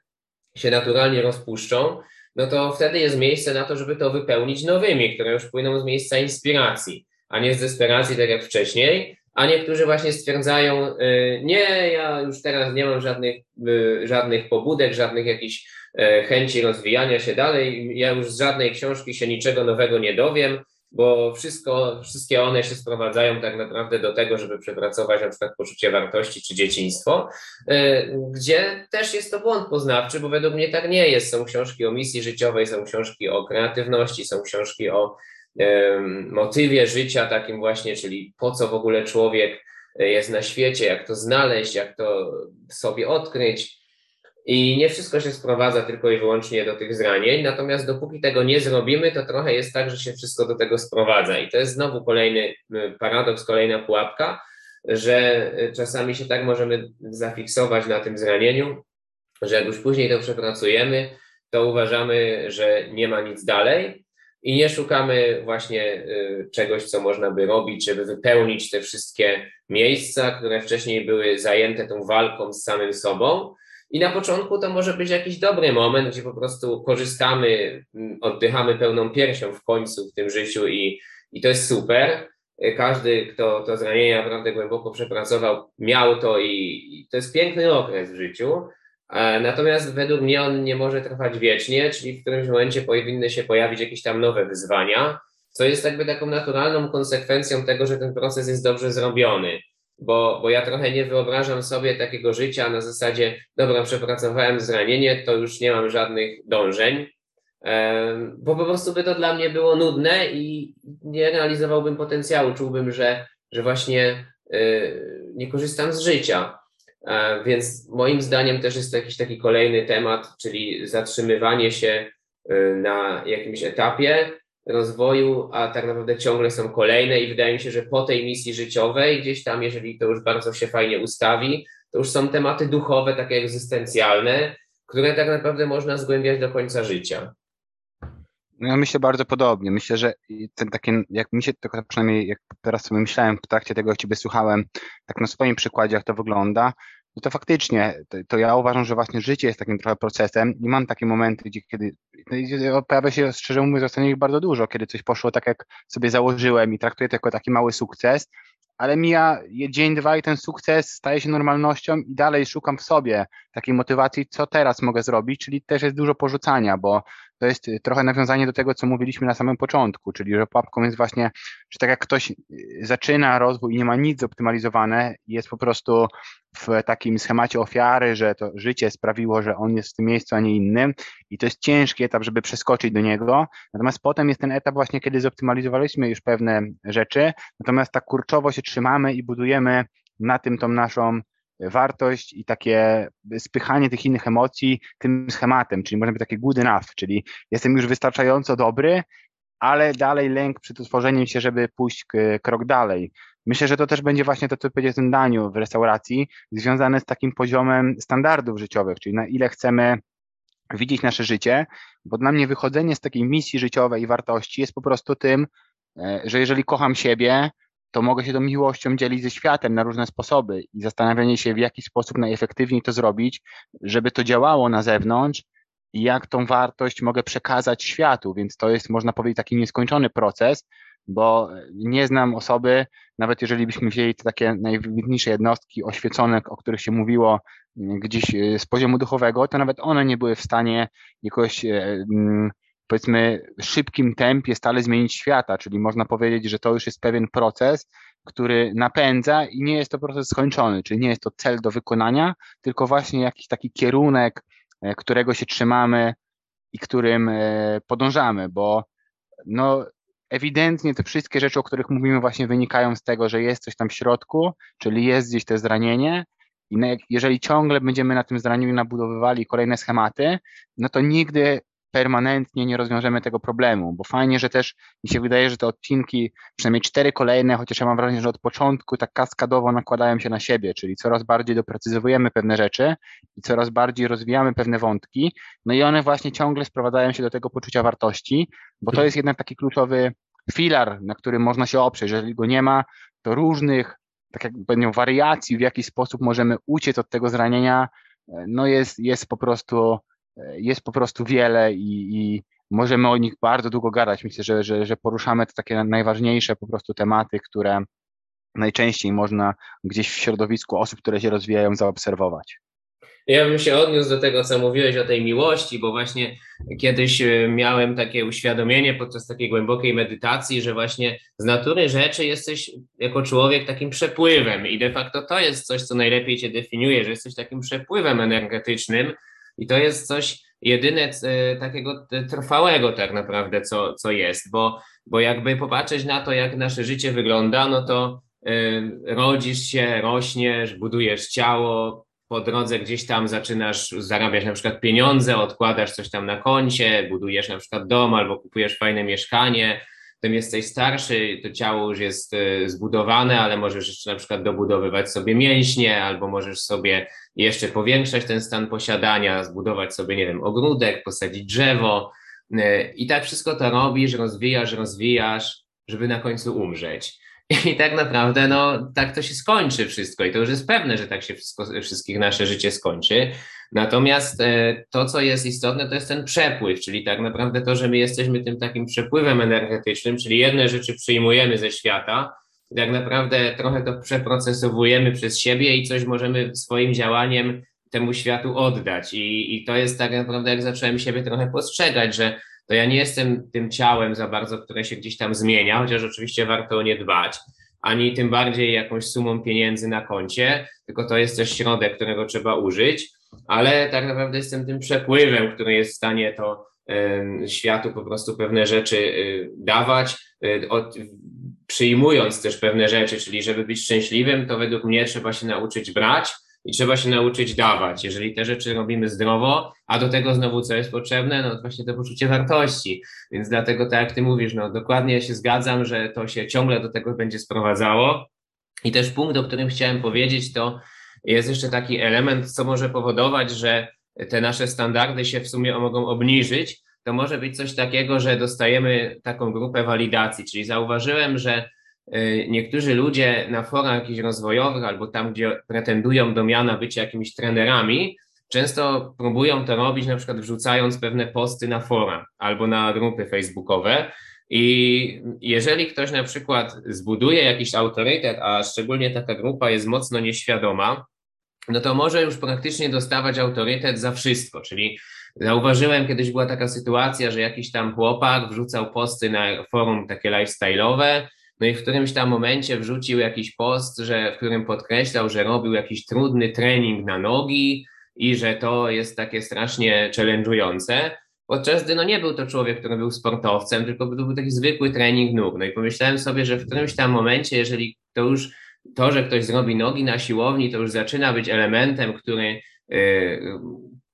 się naturalnie rozpuszczą, no to wtedy jest miejsce na to, żeby to wypełnić nowymi, które już płyną z miejsca inspiracji, a nie z desperacji, tak jak wcześniej. A niektórzy właśnie stwierdzają, y, nie, ja już teraz nie mam żadnych, y, żadnych pobudek, żadnych jakichś E, chęci rozwijania się dalej. Ja już z żadnej książki się niczego nowego nie dowiem, bo wszystko, wszystkie one się sprowadzają tak naprawdę do tego, żeby przepracować na przykład poczucie wartości czy dzieciństwo, e, gdzie też jest to błąd poznawczy, bo według mnie tak nie jest. Są książki o misji życiowej, są książki o kreatywności, są książki o motywie życia takim właśnie, czyli po co w ogóle człowiek jest na świecie, jak to znaleźć, jak to sobie odkryć. I nie wszystko się sprowadza tylko i wyłącznie do tych zranień, natomiast dopóki tego nie zrobimy, to trochę jest tak, że się wszystko do tego sprowadza. I to jest znowu kolejny paradoks, kolejna pułapka, że y, czasami się tak możemy zafiksować na tym zranieniu, że jak już później to przepracujemy, to uważamy, że nie ma nic dalej i nie szukamy właśnie y, czegoś, co można by robić, żeby wypełnić te wszystkie miejsca, które wcześniej były zajęte tą walką z samym sobą i na początku to może być jakiś dobry moment, gdzie po prostu korzystamy, oddychamy pełną piersią w końcu w tym życiu i, i to jest super. Każdy, kto to zranienie naprawdę głęboko przepracował, miał to i, i to jest piękny okres w życiu. Natomiast według mnie on nie może trwać wiecznie, czyli w którymś momencie powinny się pojawić jakieś tam nowe wyzwania, co jest jakby taką naturalną konsekwencją tego, że ten proces jest dobrze zrobiony bo, bo ja trochę nie wyobrażam sobie takiego życia na zasadzie, dobra, przepracowałem zranienie, to już nie mam żadnych dążeń, bo po prostu by to dla mnie było nudne i nie realizowałbym potencjału. Czułbym, że, że właśnie y, nie korzystam z życia. E, więc moim zdaniem też jest jakiś taki kolejny temat, czyli zatrzymywanie się y, na jakimś etapie, rozwoju, a tak naprawdę ciągle są kolejne i wydaje mi się, że po tej misji życiowej, gdzieś tam, jeżeli to już bardzo się fajnie ustawi, to już są tematy duchowe, takie egzystencjalne, które tak naprawdę można zgłębiać do końca życia. No ja myślę bardzo podobnie. Myślę, że ten takie, jak mi się to przynajmniej jak teraz sobie myślałem w trakcie tego, jak Ciebie słuchałem, tak na swoim przykładzie, jak to wygląda, no to faktycznie, to, to, ja uważam, że właśnie życie jest takim trochę procesem i mam takie momenty, gdzie kiedy no pojawia się, szczerze mówiąc, ostatnio ich bardzo dużo, kiedy coś poszło tak, jak sobie założyłem i traktuję to jako taki mały sukces, ale mija dzień, dwa i ten sukces staje się normalnością i dalej szukam w sobie takiej motywacji, co teraz mogę zrobić, czyli też jest dużo porzucania, bo to jest trochę nawiązanie do tego, co mówiliśmy na samym początku, czyli że pułapką jest właśnie, że tak jak ktoś zaczyna rozwój i nie ma nic zoptymalizowane, jest po prostu w takim schemacie ofiary, że to życie sprawiło, że on jest w tym miejscu, a nie innym i to jest ciężki etap, żeby przeskoczyć do niego, natomiast potem jest ten etap właśnie, kiedy zoptymalizowaliśmy już pewne rzeczy, natomiast ta kurczowo się trzymamy i budujemy na tym tą naszą wartość i takie spychanie tych innych emocji tym schematem, czyli można być takie good enough, czyli jestem już wystarczająco dobry, ale dalej lęk przed utworzeniem się, żeby pójść krok dalej. Myślę, że to też będzie właśnie to, co powiedział ten Daniu w restauracji, związane z takim poziomem standardów życiowych, czyli na ile chcemy widzieć nasze życie, bo dla mnie wychodzenie z takiej misji życiowej i wartości jest po prostu tym, e, że jeżeli kocham siebie, to mogę się tą miłością dzielić ze światem na różne sposoby i zastanawianie się, w jaki sposób najefektywniej to zrobić, żeby to działało na zewnątrz i jak tą wartość mogę przekazać światu. Więc to jest, można powiedzieć, taki nieskończony proces, bo nie znam osoby, nawet jeżeli byśmy wzięli te takie najwybitniejsze jednostki oświecone, o których się mówiło gdzieś e, z poziomu duchowego, to nawet one nie były w stanie jakoś e, mm, powiedzmy szybkim tempie stale zmienić świata, czyli można powiedzieć, że to już jest pewien proces, który napędza i nie jest to proces skończony, czyli nie jest to cel do wykonania, tylko właśnie jakiś taki kierunek, e, którego się trzymamy i którym e, podążamy, bo no ewidentnie te wszystkie rzeczy, o których mówimy właśnie wynikają z tego, że jest coś tam w środku, czyli jest gdzieś to zranienie i jeżeli ciągle będziemy na tym zranieniu nabudowywali kolejne schematy, no to nigdy permanentnie nie rozwiążemy tego problemu, bo fajnie, że też mi się wydaje, że te odcinki, przynajmniej cztery kolejne, chociaż ja mam wrażenie, że od początku tak kaskadowo nakładają się na siebie, czyli coraz bardziej doprecyzowujemy pewne rzeczy i coraz bardziej rozwijamy pewne wątki, no i one właśnie ciągle sprowadzają się do tego poczucia wartości, bo to jest jednak taki kluczowy filar, na którym można się oprzeć. Jeżeli go nie ma, to różnych, tak jak powiedział, wariacji, w jaki sposób możemy uciec od tego zranienia, no jest, jest po prostu jest po prostu wiele i, i możemy o nich bardzo długo gadać. Myślę, że, że, że poruszamy te takie najważniejsze po prostu tematy, które najczęściej można gdzieś w środowisku osób, które się rozwijają, zaobserwować. Ja bym się odniósł do tego, co mówiłeś o tej miłości, bo właśnie kiedyś e, miałem takie uświadomienie podczas takiej głębokiej medytacji, że właśnie z natury rzeczy jesteś jako człowiek takim przepływem i de facto to jest coś, co najlepiej cię definiuje, że jesteś takim przepływem energetycznym, i to jest coś jedyne e, takiego trwałego tak naprawdę, co, co jest, bo, bo jakby popatrzeć na to, jak nasze życie wygląda, no to y, rodzisz się, rośniesz, budujesz ciało, po drodze gdzieś tam zaczynasz zarabiać na przykład pieniądze, odkładasz coś tam na koncie, budujesz na przykład dom albo kupujesz fajne mieszkanie, tym jesteś starszy, to ciało już jest e, zbudowane, ale możesz jeszcze na przykład dobudowywać sobie mięśnie, albo możesz sobie jeszcze powiększać ten stan posiadania, zbudować sobie, nie wiem, ogródek, posadzić drzewo. E, I tak wszystko to robisz, rozwijasz, rozwijasz, żeby na końcu umrzeć. I tak naprawdę, no, tak to się skończy wszystko. I to już jest pewne, że tak się wszystko, wszystkich nasze życie skończy. Natomiast e, to, co jest istotne, to jest ten przepływ, czyli tak naprawdę to, że my jesteśmy tym takim przepływem energetycznym, czyli jedne rzeczy przyjmujemy ze świata, tak naprawdę trochę to przeprocesowujemy przez siebie i coś możemy swoim działaniem temu światu oddać. I, I to jest tak naprawdę, jak zacząłem siebie trochę postrzegać, że to ja nie jestem tym ciałem za bardzo, które się gdzieś tam zmienia, chociaż oczywiście warto o nie dbać, ani tym bardziej jakąś sumą pieniędzy na koncie, tylko to jest też środek, którego trzeba użyć, ale tak naprawdę jestem tym przepływem, który jest w stanie to światu po prostu pewne rzeczy y, dawać, y, od, przyjmując też pewne rzeczy, czyli żeby być szczęśliwym, to według mnie trzeba się nauczyć brać, i trzeba się nauczyć dawać. Jeżeli te rzeczy robimy zdrowo, a do tego znowu co jest potrzebne, no to właśnie to poczucie wartości. Więc dlatego, tak jak ty mówisz, no dokładnie się zgadzam, że to się ciągle do tego będzie sprowadzało. I też punkt, o którym chciałem powiedzieć, to jest jeszcze taki element, co może powodować, że te nasze standardy się w sumie mogą obniżyć, to może być coś takiego, że dostajemy taką grupę walidacji, czyli zauważyłem, że y, niektórzy ludzie na forach jakichś rozwojowych albo tam, gdzie pretendują do miana bycia jakimiś trenerami, często próbują to robić na przykład wrzucając pewne posty na fora albo na grupy facebookowe. I jeżeli ktoś na przykład zbuduje jakiś autorytet, a szczególnie taka grupa jest mocno nieświadoma, no to może już praktycznie dostawać autorytet za wszystko. Czyli zauważyłem, kiedyś była taka sytuacja, że jakiś tam chłopak wrzucał posty na forum takie lifestyle'owe, no i w którymś tam momencie wrzucił jakiś post, że, w którym podkreślał, że robił jakiś trudny trening na nogi i że to jest takie strasznie challenge'ujące. Podczas gdy no nie był to człowiek, który był sportowcem, tylko to był taki zwykły trening nóg. No i pomyślałem sobie, że w którymś tam momencie, jeżeli to już to, że ktoś zrobi nogi na siłowni, to już zaczyna być elementem, który y,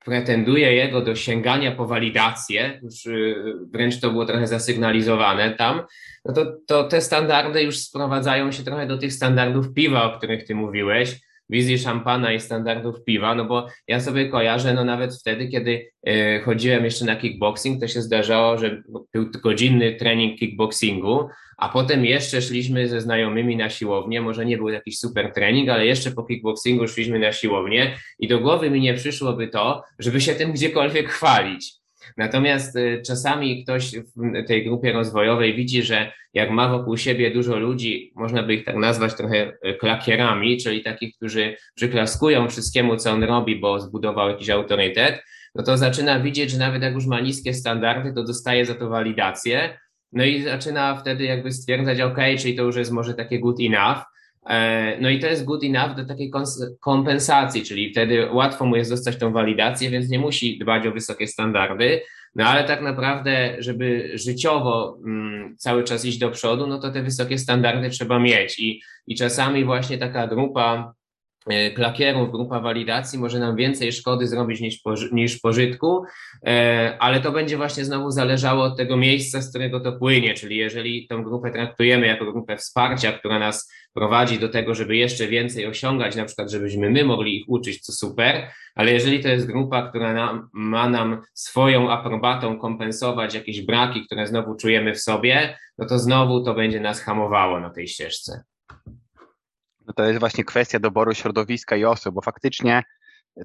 pretenduje jego do sięgania po walidację, już y, wręcz to było trochę zasygnalizowane tam, no to, to te standardy już sprowadzają się trochę do tych standardów piwa, o których ty mówiłeś, wizji szampana i standardów piwa, no bo ja sobie kojarzę, no nawet wtedy, kiedy y, chodziłem jeszcze na kickboxing, to się zdarzało, że był godzinny trening kickboxingu, a potem jeszcze szliśmy ze znajomymi na siłownię, może nie był jakiś super trening, ale jeszcze po kickboxingu szliśmy na siłownię i do głowy mi nie przyszłoby to, żeby się tym gdziekolwiek chwalić. Natomiast y, czasami ktoś w tej grupie rozwojowej widzi, że jak ma wokół siebie dużo ludzi, można by ich tak nazwać trochę y, klakierami, czyli takich, którzy przyklaskują wszystkiemu, co on robi, bo zbudował jakiś autorytet, no to zaczyna widzieć, że nawet jak już ma niskie standardy, to dostaje za to walidację, no i zaczyna wtedy jakby stwierdzać, ok, czyli to już jest może takie good enough. E, no i to jest good enough do takiej kompensacji, czyli wtedy łatwo mu jest dostać tą walidację, więc nie musi dbać o wysokie standardy. No ale tak naprawdę, żeby życiowo mm, cały czas iść do przodu, no to te wysokie standardy trzeba mieć. I, i czasami właśnie taka grupa E, klakierów, grupa walidacji może nam więcej szkody zrobić niż, niż pożytku, e, ale to będzie właśnie znowu zależało od tego miejsca, z którego to płynie, czyli jeżeli tą grupę traktujemy jako grupę wsparcia, która nas prowadzi do tego, żeby jeszcze więcej osiągać, na przykład żebyśmy my mogli ich uczyć, co super, ale jeżeli to jest grupa, która nam, ma nam swoją aprobatą kompensować jakieś braki, które znowu czujemy w sobie, no to znowu to będzie nas hamowało na tej ścieżce. No to jest właśnie kwestia doboru środowiska i osób, bo faktycznie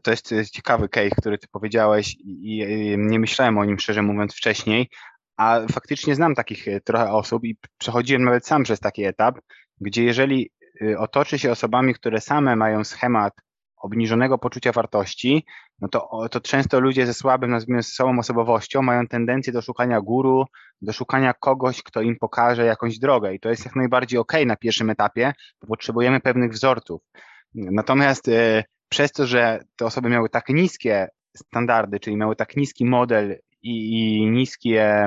to jest, ciekawy case, który ty powiedziałeś i, nie myślałem o nim szczerze mówiąc wcześniej, a faktycznie znam takich trochę osób i przechodziłem nawet sam przez taki etap, gdzie jeżeli y, otoczy się osobami, które same mają schemat obniżonego poczucia wartości, no to, to często ludzie ze słabym, nazwijmy sobą osobowością, mają tendencję do szukania guru, do szukania kogoś, kto im pokaże jakąś drogę. I to jest jak najbardziej ok na pierwszym etapie, bo potrzebujemy pewnych wzorców. Natomiast e, przez to, że te osoby miały tak niskie standardy, czyli miały tak niski model i, i niskie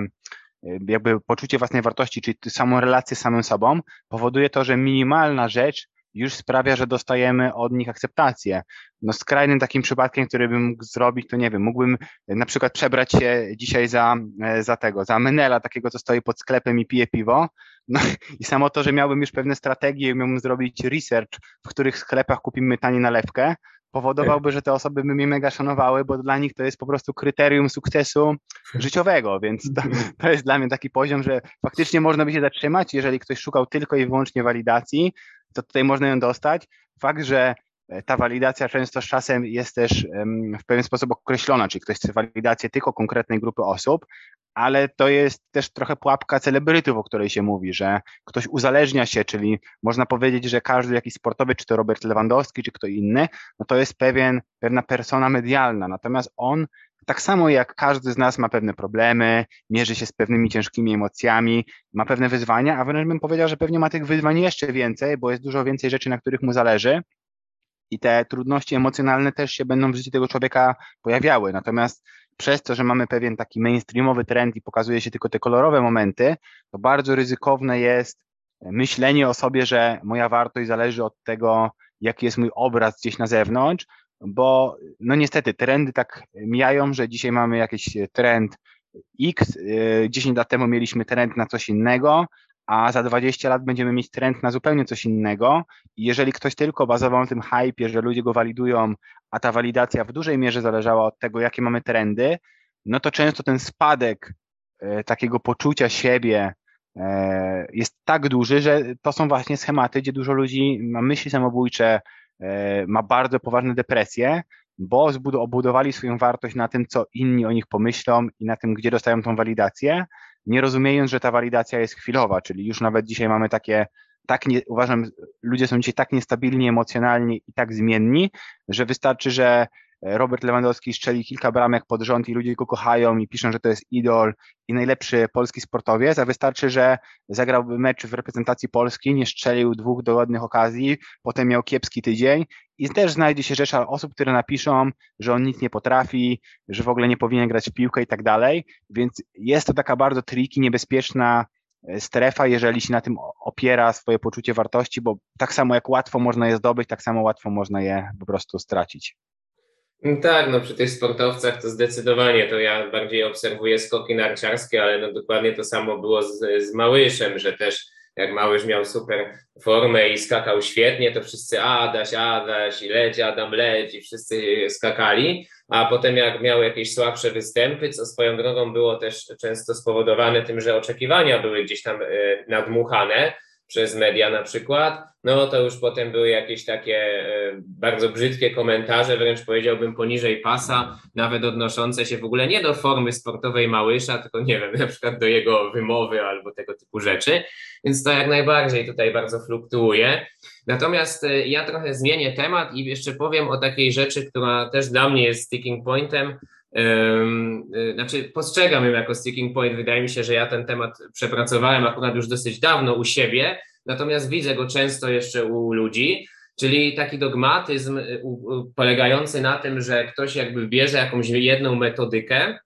jakby poczucie własnej wartości, czyli samą relację z samym sobą, powoduje to, że minimalna rzecz już sprawia, że dostajemy od nich akceptację. No skrajnym takim przypadkiem, który bym mógł zrobić, to nie wiem, mógłbym na przykład przebrać się dzisiaj za, e, za tego, za Menela, takiego, co stoi pod sklepem i pije piwo. No i samo to, że miałbym już pewne strategie, miałbym zrobić research, w których sklepach kupimy tanie nalewkę, powodowałby, że te osoby by mnie mega szanowały, bo dla nich to jest po prostu kryterium sukcesu życiowego, więc to, to, jest dla mnie taki poziom, że faktycznie można by się zatrzymać, jeżeli ktoś szukał tylko i wyłącznie walidacji, to tutaj można ją dostać. Fakt, że e, ta walidacja często z czasem jest też w pewien sposób określona, czyli ktoś chce walidację tylko konkretnej grupy osób, ale to jest też trochę pułapka celebrytów, o której się mówi, że ktoś uzależnia się, czyli można powiedzieć, że każdy jakiś sportowy, czy to Robert Lewandowski, czy kto inny, no to jest pewien, pewna persona medialna, natomiast on tak samo jak każdy z nas ma pewne problemy, mierzy się z pewnymi ciężkimi emocjami, ma pewne wyzwania, a wręcz bym powiedział, że pewnie ma tych wyzwań jeszcze więcej, bo jest dużo więcej rzeczy, na których mu zależy. I te trudności emocjonalne też się będą w życiu tego człowieka pojawiały. Natomiast przez to, że mamy pewien taki mainstreamowy trend i pokazuje się tylko te kolorowe momenty, to bardzo ryzykowne jest myślenie o sobie, że moja wartość zależy od tego, jaki jest mój obraz gdzieś na zewnątrz, bo no niestety trendy tak mijają, że dzisiaj mamy jakiś trend X, 10 y, lat temu mieliśmy trend na coś innego, a za 20 lat będziemy mieć trend na zupełnie coś innego. I jeżeli ktoś tylko bazował na tym hypie, że ludzie go walidują, a ta walidacja w dużej mierze zależała od tego, jakie mamy trendy, no to często ten spadek e, takiego poczucia siebie e, jest tak duży, że to są właśnie schematy, gdzie dużo ludzi ma myśli samobójcze, e, ma bardzo poważne depresje, bo obudowali swoją wartość na tym, co inni o nich pomyślą i na tym, gdzie dostają tą walidację, nie rozumiejąc, że ta walidacja jest chwilowa, czyli już nawet dzisiaj mamy takie, tak nie, uważam, ludzie są dzisiaj tak niestabilni emocjonalnie i tak zmienni, że wystarczy, że Robert Lewandowski strzeli kilka bramek pod rząd i ludzie go kochają i piszą, że to jest idol i najlepszy polski sportowiec, a wystarczy, że zagrałby mecz w reprezentacji Polski, nie strzelił dwóch dogodnych okazji, potem miał kiepski tydzień i też znajdzie się rzesza osób, które napiszą, że on nic nie potrafi, że w ogóle nie powinien grać w piłkę i tak dalej, więc jest to taka bardzo triki, niebezpieczna e, strefa, jeżeli się na tym opiera swoje poczucie wartości, bo tak samo jak łatwo można je zdobyć, tak samo łatwo można je po prostu stracić. No tak, no przy tych sportowcach to zdecydowanie, to ja bardziej obserwuję skoki narciarskie, ale no dokładnie to samo było z, z Małyszem, że też jak Małysz miał super formę i skakał świetnie, to wszyscy Adaś, Adaś i leć, Adam leć i wszyscy skakali, a potem jak miał jakieś słabsze występy, co swoją drogą było też często spowodowane tym, że oczekiwania były gdzieś tam e, nadmuchane, przez media na przykład, no to już potem były jakieś takie e, bardzo brzydkie komentarze, wręcz powiedziałbym poniżej pasa, nawet odnoszące się w ogóle nie do formy sportowej Małysza, tylko nie wiem, na przykład do jego wymowy albo tego typu rzeczy, więc to jak najbardziej tutaj bardzo fluktuuje. Natomiast e, ja trochę zmienię temat i jeszcze powiem o takiej rzeczy, która też dla mnie jest sticking pointem, znaczy, postrzegam ją jako sticking point. Wydaje mi się, że ja ten temat przepracowałem akurat już dosyć dawno u siebie, natomiast widzę go często jeszcze u ludzi, czyli taki dogmatyzm y, polegający na tym, że ktoś jakby bierze jakąś jedną metodykę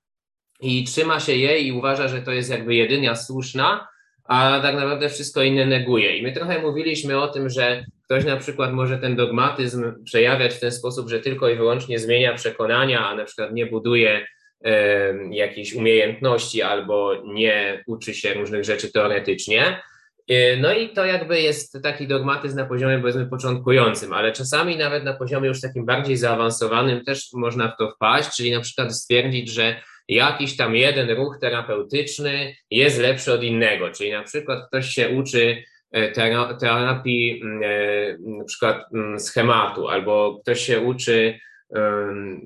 i trzyma się jej i uważa, że to jest jakby jedyna słuszna, a tak naprawdę wszystko inne neguje. I my trochę mówiliśmy o tym, że ktoś na przykład może ten dogmatyzm przejawiać w ten sposób, że tylko i wyłącznie zmienia przekonania, a na przykład nie buduje e, jakichś umiejętności albo nie uczy się różnych rzeczy teoretycznie. E, no i to jakby jest taki dogmatyzm na poziomie powiedzmy początkującym, ale czasami nawet na poziomie już takim bardziej zaawansowanym też można w to wpaść, czyli na przykład stwierdzić, że jakiś tam jeden ruch terapeutyczny jest lepszy od innego, czyli na przykład ktoś się uczy e, terapii mm, e, na przykład mm, schematu, albo ktoś się uczy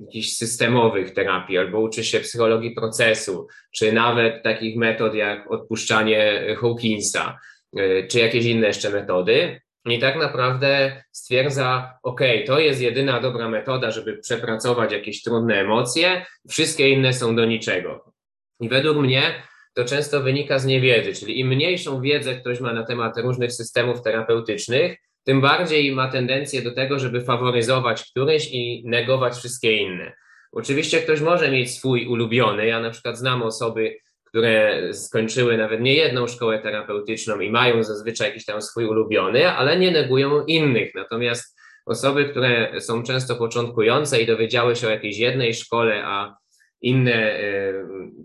jakichś systemowych terapii, albo uczy się psychologii procesu, czy nawet takich metod jak odpuszczanie Hawkinsa, e, czy jakieś inne jeszcze metody, i tak naprawdę stwierdza, ok, to jest jedyna dobra metoda, żeby przepracować jakieś trudne emocje, wszystkie inne są do niczego. I według mnie to często wynika z niewiedzy, czyli im mniejszą wiedzę ktoś ma na temat różnych systemów terapeutycznych, tym bardziej ma tendencję do tego, żeby faworyzować któryś i negować wszystkie inne. Oczywiście ktoś może mieć swój ulubiony. Ja na przykład znam osoby, które skończyły nawet nie jedną szkołę terapeutyczną i mają zazwyczaj jakiś tam swój ulubiony, ale nie negują innych. Natomiast osoby, które są często początkujące i dowiedziały się o jakiejś jednej szkole, a inne e,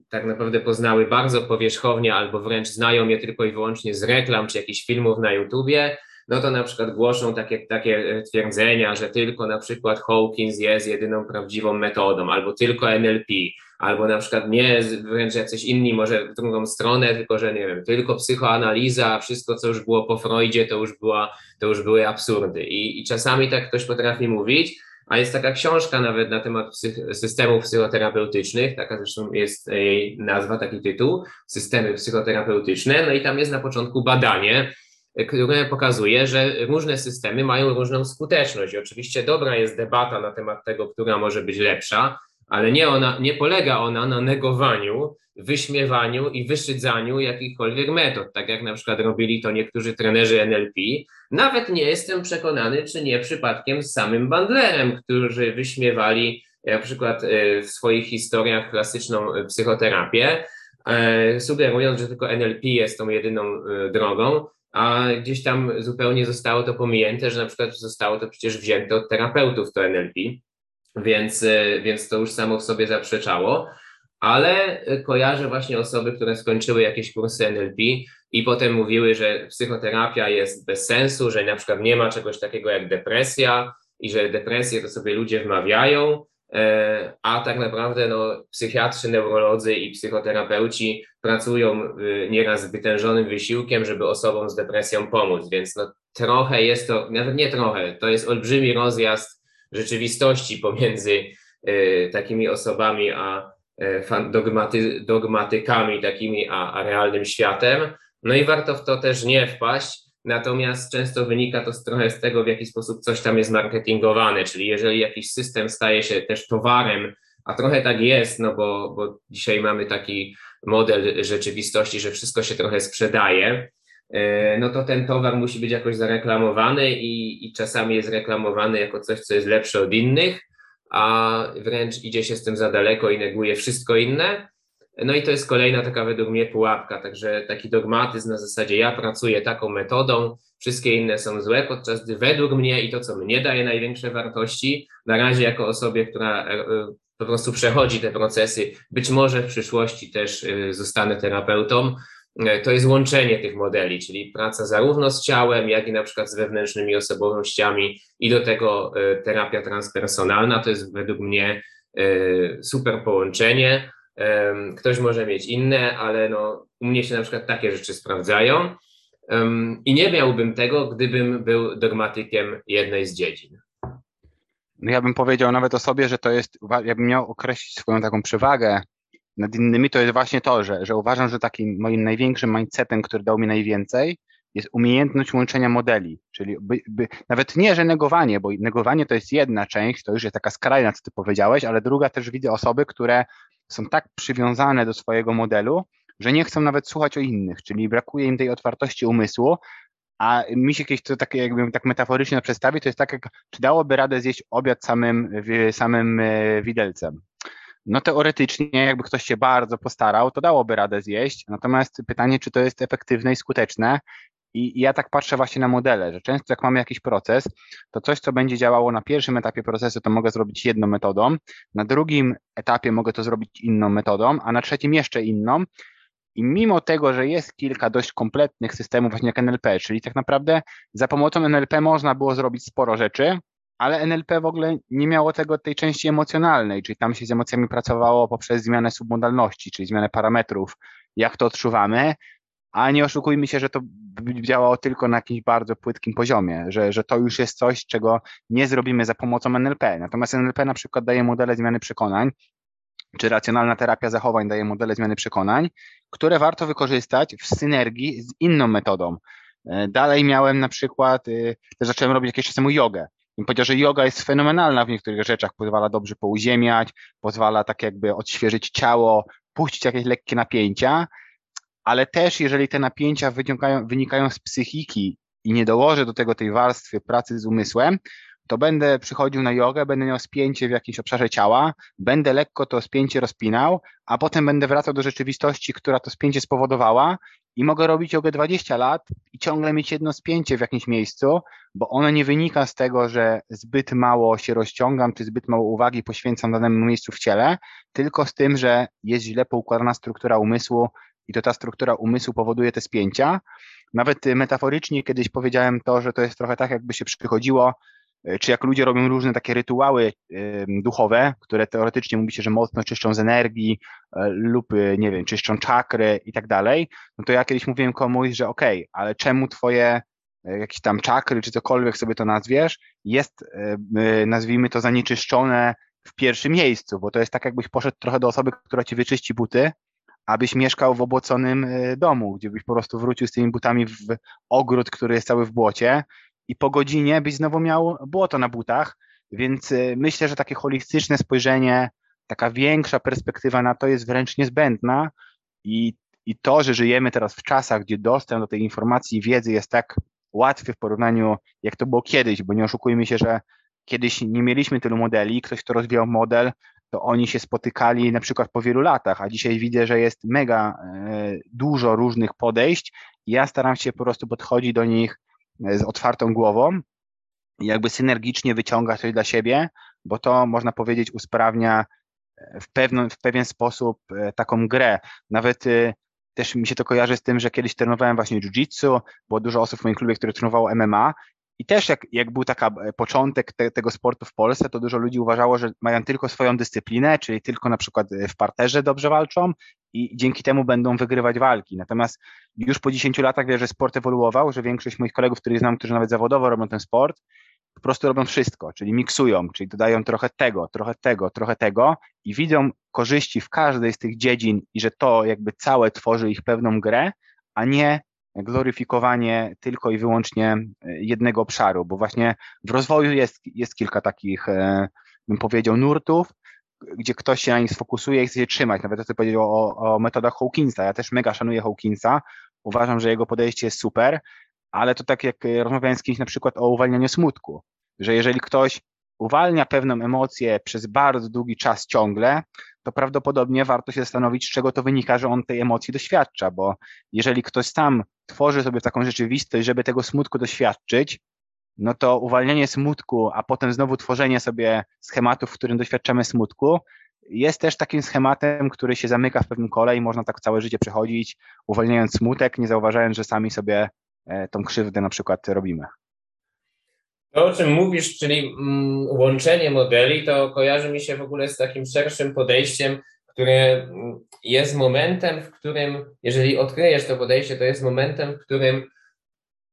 tak naprawdę poznały bardzo powierzchownie albo wręcz znają je tylko i wyłącznie z reklam czy jakichś filmów na YouTubie, no to na przykład głoszą takie, takie twierdzenia, że tylko na przykład Hawkins jest jedyną prawdziwą metodą, albo tylko NLP, albo na przykład nie, wręcz jacyś inni może w drugą stronę, tylko że nie wiem, tylko psychoanaliza, wszystko co już było po Freudzie, to już, była, to już były absurdy. I, I czasami tak ktoś potrafi mówić, a jest taka książka nawet na temat psych systemów psychoterapeutycznych, taka zresztą jest jej nazwa, taki tytuł, Systemy psychoterapeutyczne, no i tam jest na początku badanie, które pokazuje, że różne systemy mają różną skuteczność. I oczywiście dobra jest debata na temat tego, która może być lepsza, ale nie, ona, nie polega ona na negowaniu, wyśmiewaniu i wyszydzaniu jakichkolwiek metod, tak jak na przykład robili to niektórzy trenerzy NLP. Nawet nie jestem przekonany, czy nie przypadkiem z samym Bandlerem, którzy wyśmiewali na przykład e, w swoich historiach klasyczną e, psychoterapię, e, sugerując, że tylko NLP jest tą jedyną drogą, a gdzieś tam zupełnie zostało to pominięte, że na przykład zostało to przecież wzięte od terapeutów to NLP, więc, e, więc to już samo w sobie zaprzeczało, ale kojarzę właśnie osoby, które skończyły jakieś kursy NLP i potem mówiły, że psychoterapia jest bez sensu, że na przykład nie ma czegoś takiego jak depresja i że depresję to sobie ludzie wmawiają, e, a tak naprawdę no, psychiatrzy, neurolodzy i psychoterapeuci pracują y, nieraz z wytężonym wysiłkiem, żeby osobom z depresją pomóc, więc no, trochę jest to, nawet nie trochę, to jest olbrzymi rozjazd rzeczywistości pomiędzy y, takimi osobami a y, dogmaty, dogmatykami takimi, a, a realnym światem. No i warto w to też nie wpaść, natomiast często wynika to trochę z tego, w jaki sposób coś tam jest marketingowane, czyli jeżeli jakiś system staje się też towarem, a trochę tak jest, no bo, bo dzisiaj mamy taki model rzeczywistości, że wszystko się trochę sprzedaje, e, no to ten towar musi być jakoś zareklamowany i, i czasami jest reklamowany jako coś, co jest lepsze od innych, a wręcz idzie się z tym za daleko i neguje wszystko inne. No i to jest kolejna taka według mnie pułapka, także taki dogmatyzm na zasadzie ja pracuję taką metodą, wszystkie inne są złe, podczas gdy według mnie i to, co mnie daje największe wartości, na razie jako osobie, która e, e, po prostu przechodzi te procesy, być może w przyszłości też e, zostanę terapeutą, to jest łączenie tych modeli, czyli praca zarówno z ciałem, jak i na przykład z wewnętrznymi osobowościami i do tego terapia transpersonalna, to jest według mnie super połączenie. Ktoś może mieć inne, ale no, u mnie się na przykład takie rzeczy sprawdzają. I nie miałbym tego, gdybym był dogmatykiem jednej z dziedzin. No ja bym powiedział nawet o sobie, że to jest, ja bym miał określić swoją taką przewagę nad innymi, to jest właśnie to, że, że uważam, że takim moim największym mindsetem, który dał mi najwięcej, jest umiejętność łączenia modeli, czyli by, by, nawet nie, że negowanie, bo negowanie to jest jedna część, to już jest taka skrajna, co ty powiedziałeś, ale druga też widzę osoby, które są tak przywiązane do swojego modelu, że nie chcą nawet słuchać o innych, czyli brakuje im tej otwartości umysłu, a mi się kiedyś to tak jakbym tak metaforycznie przedstawić, to jest tak jak, czy dałoby radę zjeść obiad samym, samym e, widelcem. No teoretycznie, jakby ktoś się bardzo postarał, to dałoby radę zjeść. Natomiast pytanie, czy to jest efektywne i skuteczne. I, ja tak patrzę właśnie na modele, że często jak mamy jakiś proces, to coś, co będzie działało na pierwszym etapie procesu, to mogę zrobić jedną metodą, na drugim etapie mogę to zrobić inną metodą, a na trzecim jeszcze inną. I mimo tego, że jest kilka dość kompletnych systemów, właśnie jak NLP, czyli tak naprawdę za pomocą NLP można było zrobić sporo rzeczy, ale NLP w ogóle nie miało tego tej części emocjonalnej, czyli tam się z emocjami pracowało poprzez zmianę submodalności, czyli zmianę parametrów, jak to odczuwamy, a nie oszukujmy się, że to działało tylko na jakimś bardzo płytkim poziomie, że, że to już jest coś, czego nie zrobimy za pomocą NLP. Natomiast NLP na przykład daje modele zmiany przekonań, czy racjonalna terapia zachowań daje modele zmiany przekonań, które warto wykorzystać w synergii z inną metodą. E, dalej miałem na przykład, też zacząłem robić jakieś czasem jogę. I powiedział, że yoga jest fenomenalna w niektórych rzeczach, pozwala dobrze pouziemiać, pozwala tak jakby odświeżyć ciało, puścić jakieś lekkie napięcia, ale też jeżeli te napięcia wynikają, z psychiki i nie dołożę do tego tej warstwy pracy z umysłem, to będę przychodził na jogę, będę miał spięcie w jakimś obszarze ciała, będę lekko to spięcie rozpinał, a potem będę wracał do rzeczywistości, która to spięcie spowodowała i mogę robić jogę 20 lat i ciągle mieć jedno spięcie w jakimś miejscu, bo ono nie wynika z tego, że zbyt mało się rozciągam, czy zbyt mało uwagi poświęcam danemu miejscu w ciele, tylko z tym, że jest źle poukładana struktura umysłu, i to ta struktura umysłu powoduje te spięcia. Nawet metaforycznie kiedyś powiedziałem to, że to jest trochę tak, jakby się przychodziło, czy jak ludzie robią różne takie rytuały duchowe, które teoretycznie mówi się, że mocno czyszczą z energii e, lub, y, nie wiem, czyszczą czakry i tak dalej, no to ja kiedyś mówiłem komuś, że okej, okay, ale czemu twoje e, jakieś tam czakry, czy cokolwiek sobie to nazwiesz, jest, e, nazwijmy to, zanieczyszczone w pierwszym miejscu, bo to jest tak, jakbyś poszedł trochę do osoby, która ci wyczyści buty, abyś mieszkał w obłoconym e, domu, gdzie byś po prostu wrócił z tymi butami w ogród, który jest cały w błocie i po godzinie byś znowu miał błoto na butach, więc e, myślę, że takie holistyczne spojrzenie, taka większa perspektywa na to jest wręcz niezbędna i, i to, że żyjemy teraz w czasach, gdzie dostęp do tej informacji i wiedzy jest tak łatwy w porównaniu, jak to było kiedyś, bo nie oszukujmy się, że kiedyś nie mieliśmy tylu modeli, ktoś, kto rozwijał model, to oni się spotykali na przykład po wielu latach, a dzisiaj widzę, że jest mega e, dużo różnych podejść ja staram się po prostu podchodzić do nich z otwartą głową i jakby synergicznie wyciągać coś dla siebie, bo to można powiedzieć usprawnia e, w, pewno, w pewien sposób taką grę. Nawet też mi się to kojarzy z tym, że kiedyś trenowałem właśnie jiu-jitsu, było dużo osób w moim klubie, które trenowało MMA i też jak, jak był taki e, początek te, tego sportu w Polsce, to dużo ludzi uważało, że mają tylko swoją dyscyplinę, czyli tylko na przykład e, w parterze dobrze walczą i dzięki temu będą wygrywać walki. Natomiast już po 10 latach wiem, że sport ewoluował, że większość moich kolegów, których znam, którzy nawet zawodowo robią ten sport, po prostu robią wszystko, czyli miksują, czyli dodają trochę tego, trochę tego, trochę tego i widzą korzyści w każdej z tych dziedzin i że to jakby całe tworzy ich pewną grę, a nie gloryfikowanie tylko i wyłącznie e, jednego obszaru, bo właśnie w rozwoju jest, jest kilka takich, e, bym powiedział, nurtów, gdzie ktoś się na nich sfokusuje i chce się trzymać. Nawet to powiedział o, o metodach Hawkinsa. Ja też mega szanuję Hawkinsa. Uważam, że jego podejście jest super, ale to tak jak rozmawiałem z kimś na przykład o uwalnianiu smutku, że jeżeli ktoś uwalnia pewną emocję przez bardzo długi czas ciągle, to prawdopodobnie warto się zastanowić, z czego to wynika, że on tej emocji doświadcza, bo jeżeli ktoś sam tworzy sobie taką rzeczywistość, żeby tego smutku doświadczyć, no to uwalnianie smutku, a potem znowu tworzenie sobie schematów, w którym doświadczamy smutku, jest też takim schematem, który się zamyka w pewnym kole i można tak całe życie przechodzić, uwalniając smutek, nie zauważając, że sami sobie e, tą krzywdę na przykład robimy. To, o czym mówisz, czyli mm, łączenie modeli, to kojarzy mi się w ogóle z takim szerszym podejściem, które mm, jest momentem, w którym, jeżeli odkryjesz to podejście, to jest momentem, w którym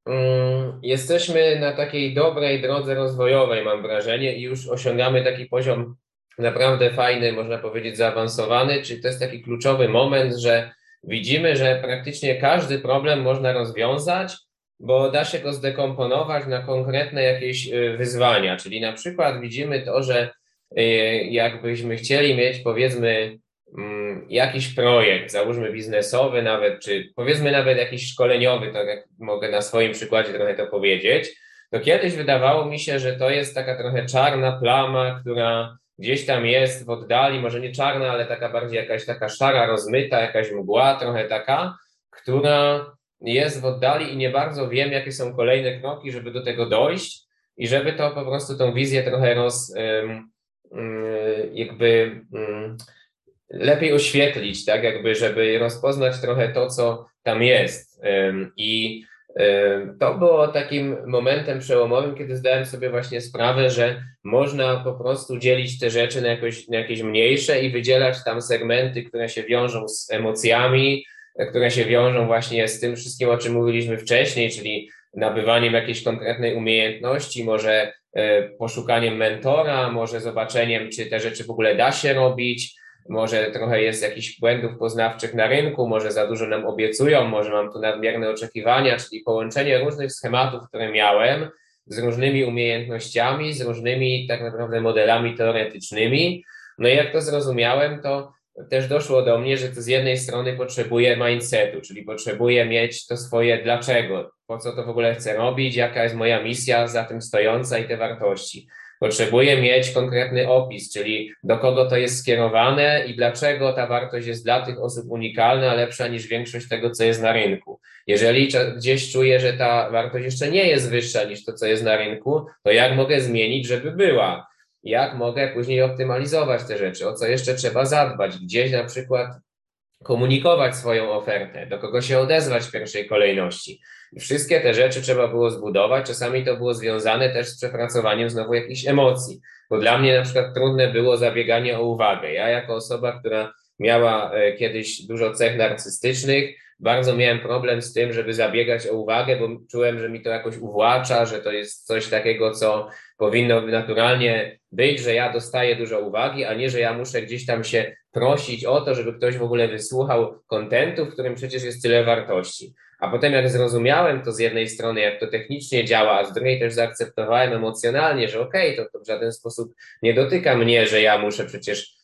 mm, jesteśmy na takiej dobrej drodze rozwojowej, mam wrażenie, i już osiągamy taki poziom naprawdę fajny, można powiedzieć zaawansowany, czyli to jest taki kluczowy moment, że widzimy, że praktycznie każdy problem można rozwiązać, bo da się go zdekomponować na konkretne jakieś y, wyzwania. Czyli na przykład widzimy to, że y, jakbyśmy chcieli mieć powiedzmy mm, jakiś projekt, załóżmy biznesowy nawet, czy powiedzmy nawet jakiś szkoleniowy, tak jak mogę na swoim przykładzie trochę to powiedzieć, to kiedyś wydawało mi się, że to jest taka trochę czarna plama, która gdzieś tam jest w oddali, może nie czarna, ale taka bardziej jakaś taka szara, rozmyta, jakaś mgła, trochę taka, która jest w oddali i nie bardzo wiem, jakie są kolejne kroki, żeby do tego dojść i żeby to po prostu tą wizję trochę roz, jakby lepiej oświetlić, tak, jakby, żeby rozpoznać trochę to, co tam jest. I to było takim momentem przełomowym, kiedy zdałem sobie właśnie sprawę, że można po prostu dzielić te rzeczy na, jakoś, na jakieś mniejsze i wydzielać tam segmenty, które się wiążą z emocjami, które się wiążą właśnie z tym wszystkim, o czym mówiliśmy wcześniej, czyli nabywaniem jakiejś konkretnej umiejętności, może e, poszukaniem mentora, może zobaczeniem, czy te rzeczy w ogóle da się robić, może trochę jest jakichś błędów poznawczych na rynku, może za dużo nam obiecują, może mam tu nadmierne oczekiwania, czyli połączenie różnych schematów, które miałem z różnymi umiejętnościami, z różnymi tak naprawdę modelami teoretycznymi. No i jak to zrozumiałem, to też doszło do mnie, że to z jednej strony potrzebuję mindsetu, czyli potrzebuję mieć to swoje dlaczego, po co to w ogóle chcę robić, jaka jest moja misja za tym stojąca i te wartości. Potrzebuję mieć konkretny opis, czyli do kogo to jest skierowane i dlaczego ta wartość jest dla tych osób unikalna, lepsza niż większość tego, co jest na rynku. Jeżeli gdzieś czuję, że ta wartość jeszcze nie jest wyższa niż to, co jest na rynku, to jak mogę zmienić, żeby była? Jak mogę później optymalizować te rzeczy, o co jeszcze trzeba zadbać, gdzieś na przykład komunikować swoją ofertę, do kogo się odezwać w pierwszej kolejności. I wszystkie te rzeczy trzeba było zbudować. Czasami to było związane też z przepracowaniem znowu jakichś emocji, bo dla mnie na przykład trudne było zabieganie o uwagę. Ja, jako osoba, która miała e, kiedyś dużo cech narcystycznych, bardzo miałem problem z tym, żeby zabiegać o uwagę, bo czułem, że mi to jakoś uwłacza, że to jest coś takiego, co powinno naturalnie być, że ja dostaję dużo uwagi, a nie, że ja muszę gdzieś tam się prosić o to, żeby ktoś w ogóle wysłuchał kontentu, w którym przecież jest tyle wartości. A potem jak zrozumiałem to z jednej strony, jak to technicznie działa, a z drugiej też zaakceptowałem emocjonalnie, że okej, okay, to, to w żaden sposób nie dotyka mnie, że ja muszę przecież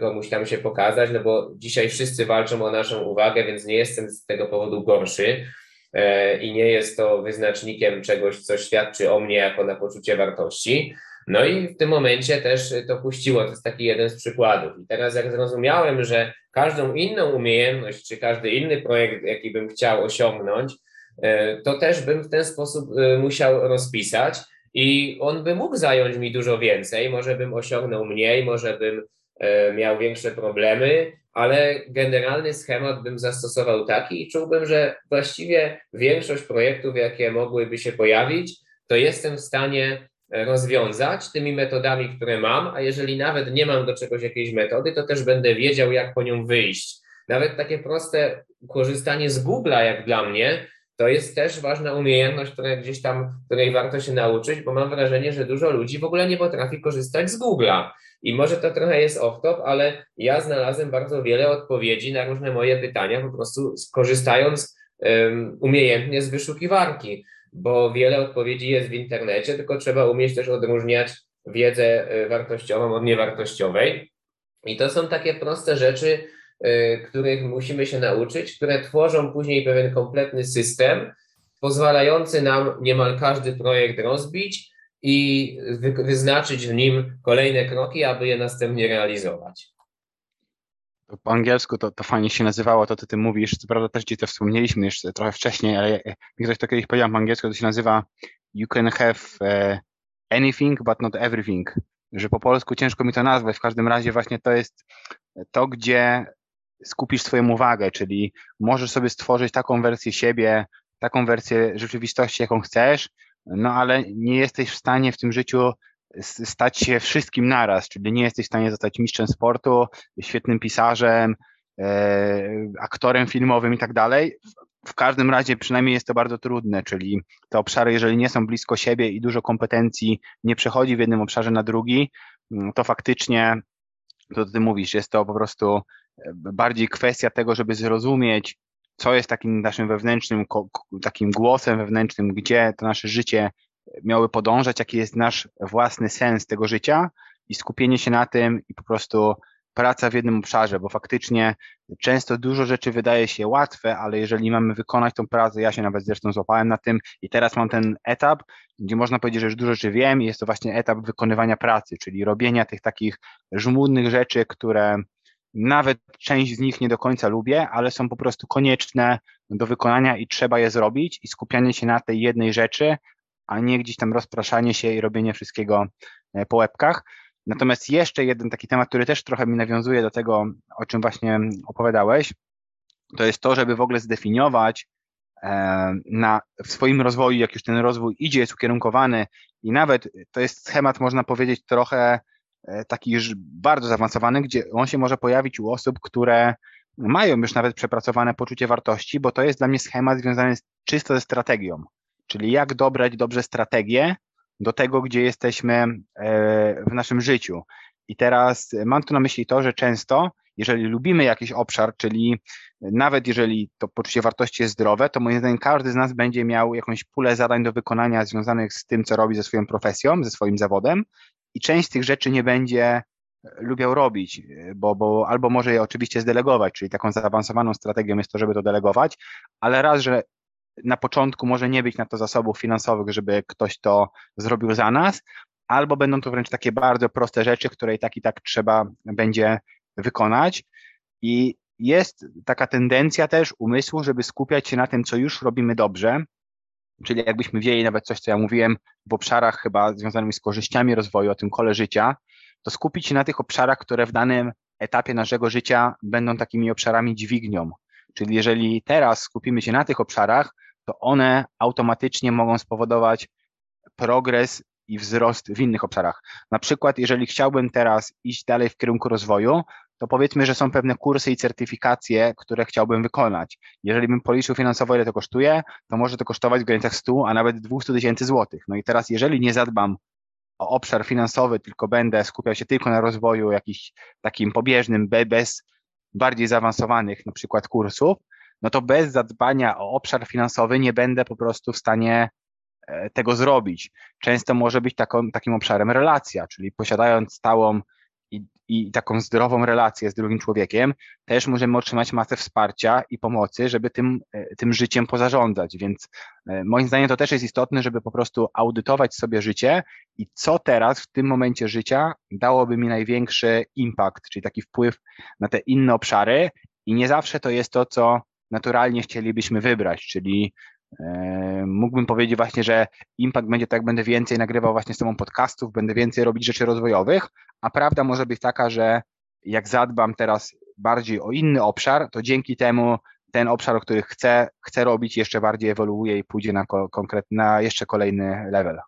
komuś tam się pokazać, no bo dzisiaj wszyscy walczą o naszą uwagę, więc nie jestem z tego powodu gorszy. E, i nie jest to wyznacznikiem czegoś, co świadczy o mnie jako na poczucie wartości. No i w tym momencie też to puściło, to jest taki jeden z przykładów. I teraz jak zrozumiałem, że każdą inną umiejętność, czy każdy inny projekt, jaki bym chciał osiągnąć, e, to też bym w ten sposób e, musiał rozpisać i on by mógł zająć mi dużo więcej, może bym osiągnął mniej, może bym miał większe problemy, ale generalny schemat bym zastosował taki i czułbym, że właściwie większość projektów, jakie mogłyby się pojawić, to jestem w stanie rozwiązać tymi metodami, które mam, a jeżeli nawet nie mam do czegoś jakiejś metody, to też będę wiedział, jak po nią wyjść. Nawet takie proste korzystanie z Google'a, jak dla mnie, to jest też ważna umiejętność, której gdzieś tam, której warto się nauczyć, bo mam wrażenie, że dużo ludzi w ogóle nie potrafi korzystać z Google'a. I może to trochę jest off-top, ale ja znalazłem bardzo wiele odpowiedzi na różne moje pytania, po prostu skorzystając um, umiejętnie z wyszukiwarki, bo wiele odpowiedzi jest w internecie, tylko trzeba umieć też odróżniać wiedzę e, wartościową od niewartościowej. I to są takie proste rzeczy, Y, których musimy się nauczyć, które tworzą później pewien kompletny system, pozwalający nam niemal każdy projekt rozbić i wyznaczyć w nim kolejne kroki, aby je następnie realizować. Po angielsku to, to fajnie się nazywało, to ty, ty mówisz, co prawda też ci to wspomnieliśmy jeszcze trochę wcześniej, ale mi ktoś to kiedyś powiedział po angielsku, to się nazywa you can have uh, anything but not everything, że po polsku ciężko mi to nazwać, w każdym razie właśnie to jest to, gdzie skupisz swoją uwagę, czyli możesz sobie stworzyć taką wersję siebie, taką wersję rzeczywistości, jaką chcesz, no ale nie jesteś w stanie w tym życiu stać się wszystkim naraz, czyli nie jesteś w stanie zostać mistrzem sportu, świetnym pisarzem, e, aktorem filmowym i tak dalej. W każdym razie przynajmniej jest to bardzo trudne, czyli te obszary, jeżeli nie są blisko siebie i dużo kompetencji nie przechodzi w jednym obszarze na drugi, mm, to faktycznie, to ty mówisz, jest to po prostu bardziej kwestia tego, żeby zrozumieć, co jest takim naszym wewnętrznym, takim głosem wewnętrznym, gdzie to nasze życie miały podążać, jaki jest nasz własny sens tego życia i skupienie się na tym i po prostu praca w jednym obszarze, bo faktycznie często dużo rzeczy wydaje się łatwe, ale jeżeli mamy wykonać tą pracę, ja się nawet zresztą złapałem na tym i teraz mam ten etap, gdzie można powiedzieć, że już dużo rzeczy wiem i jest to właśnie etap wykonywania pracy, czyli robienia tych takich żmudnych rzeczy, które nawet część z nich nie do końca lubię, ale są po prostu konieczne do wykonania i trzeba je zrobić i skupianie się na tej jednej rzeczy, a nie gdzieś tam rozpraszanie się i robienie wszystkiego e, po łebkach. Natomiast jeszcze jeden taki temat, który też trochę mi nawiązuje do tego, o czym właśnie opowiadałeś, to jest to, żeby w ogóle zdefiniować e, na, w swoim rozwoju, jak już ten rozwój idzie, jest ukierunkowany i nawet to jest schemat, można powiedzieć, trochę taki już bardzo zaawansowany, gdzie on się może pojawić u osób, które mają już nawet przepracowane poczucie wartości, bo to jest dla mnie schemat związany czysto ze strategią, czyli jak dobrać dobrze strategię do tego, gdzie jesteśmy e, w naszym życiu. I teraz mam tu na myśli to, że często, jeżeli lubimy jakiś obszar, czyli nawet jeżeli to poczucie wartości jest zdrowe, to moim zdaniem każdy z nas będzie miał jakąś pulę zadań do wykonania związanych z tym, co robi ze swoją profesją, ze swoim zawodem i część z tych rzeczy nie będzie e, lubiał robić, e, bo, bo albo może je oczywiście zdelegować, czyli taką zaawansowaną strategią jest to, żeby to delegować, ale raz, że na początku może nie być na to zasobów finansowych, żeby ktoś to zrobił za nas, albo będą to wręcz takie bardzo proste rzeczy, które i tak i tak trzeba będzie wykonać. I jest taka tendencja też umysłu, żeby skupiać się na tym, co już robimy dobrze, Czyli jakbyśmy wzięli nawet coś, co ja mówiłem w obszarach chyba związanych z korzyściami rozwoju, o tym kole życia, to skupić się na tych obszarach, które w danym etapie naszego życia będą takimi obszarami dźwignią. Czyli jeżeli teraz skupimy się na tych obszarach, to one automatycznie mogą spowodować progres i wzrost w innych obszarach. Na przykład, jeżeli chciałbym teraz iść dalej w kierunku rozwoju, to powiedzmy, że są pewne kursy i certyfikacje, które chciałbym wykonać. Jeżeli bym policzył finansowo, ile to kosztuje, to może to kosztować w granicach 100, a nawet 200 tysięcy złotych. No i teraz, jeżeli nie zadbam o obszar finansowy, tylko będę skupiał się tylko na rozwoju jakiś takim pobieżnym, bez bardziej zaawansowanych na przykład kursów, no to bez zadbania o obszar finansowy nie będę po prostu w stanie e, tego zrobić. Często może być taką, takim obszarem relacja, czyli posiadając stałą i, taką zdrową relację z drugim człowiekiem, też możemy otrzymać masę wsparcia i pomocy, żeby tym, e, tym życiem pozarządzać. Więc e, moim zdaniem to też jest istotne, żeby po prostu audytować sobie życie i co teraz w tym momencie życia dałoby mi największy impact, czyli taki wpływ na te inne obszary. I nie zawsze to jest to, co naturalnie chcielibyśmy wybrać, czyli Mógłbym powiedzieć właśnie, że impact będzie tak, będę więcej nagrywał właśnie z tobą podcastów, będę więcej robić rzeczy rozwojowych, a prawda może być taka, że jak zadbam teraz bardziej o inny obszar, to dzięki temu ten obszar, o który chcę, chcę robić, jeszcze bardziej ewoluuje i pójdzie na, konkretny, na jeszcze kolejny level.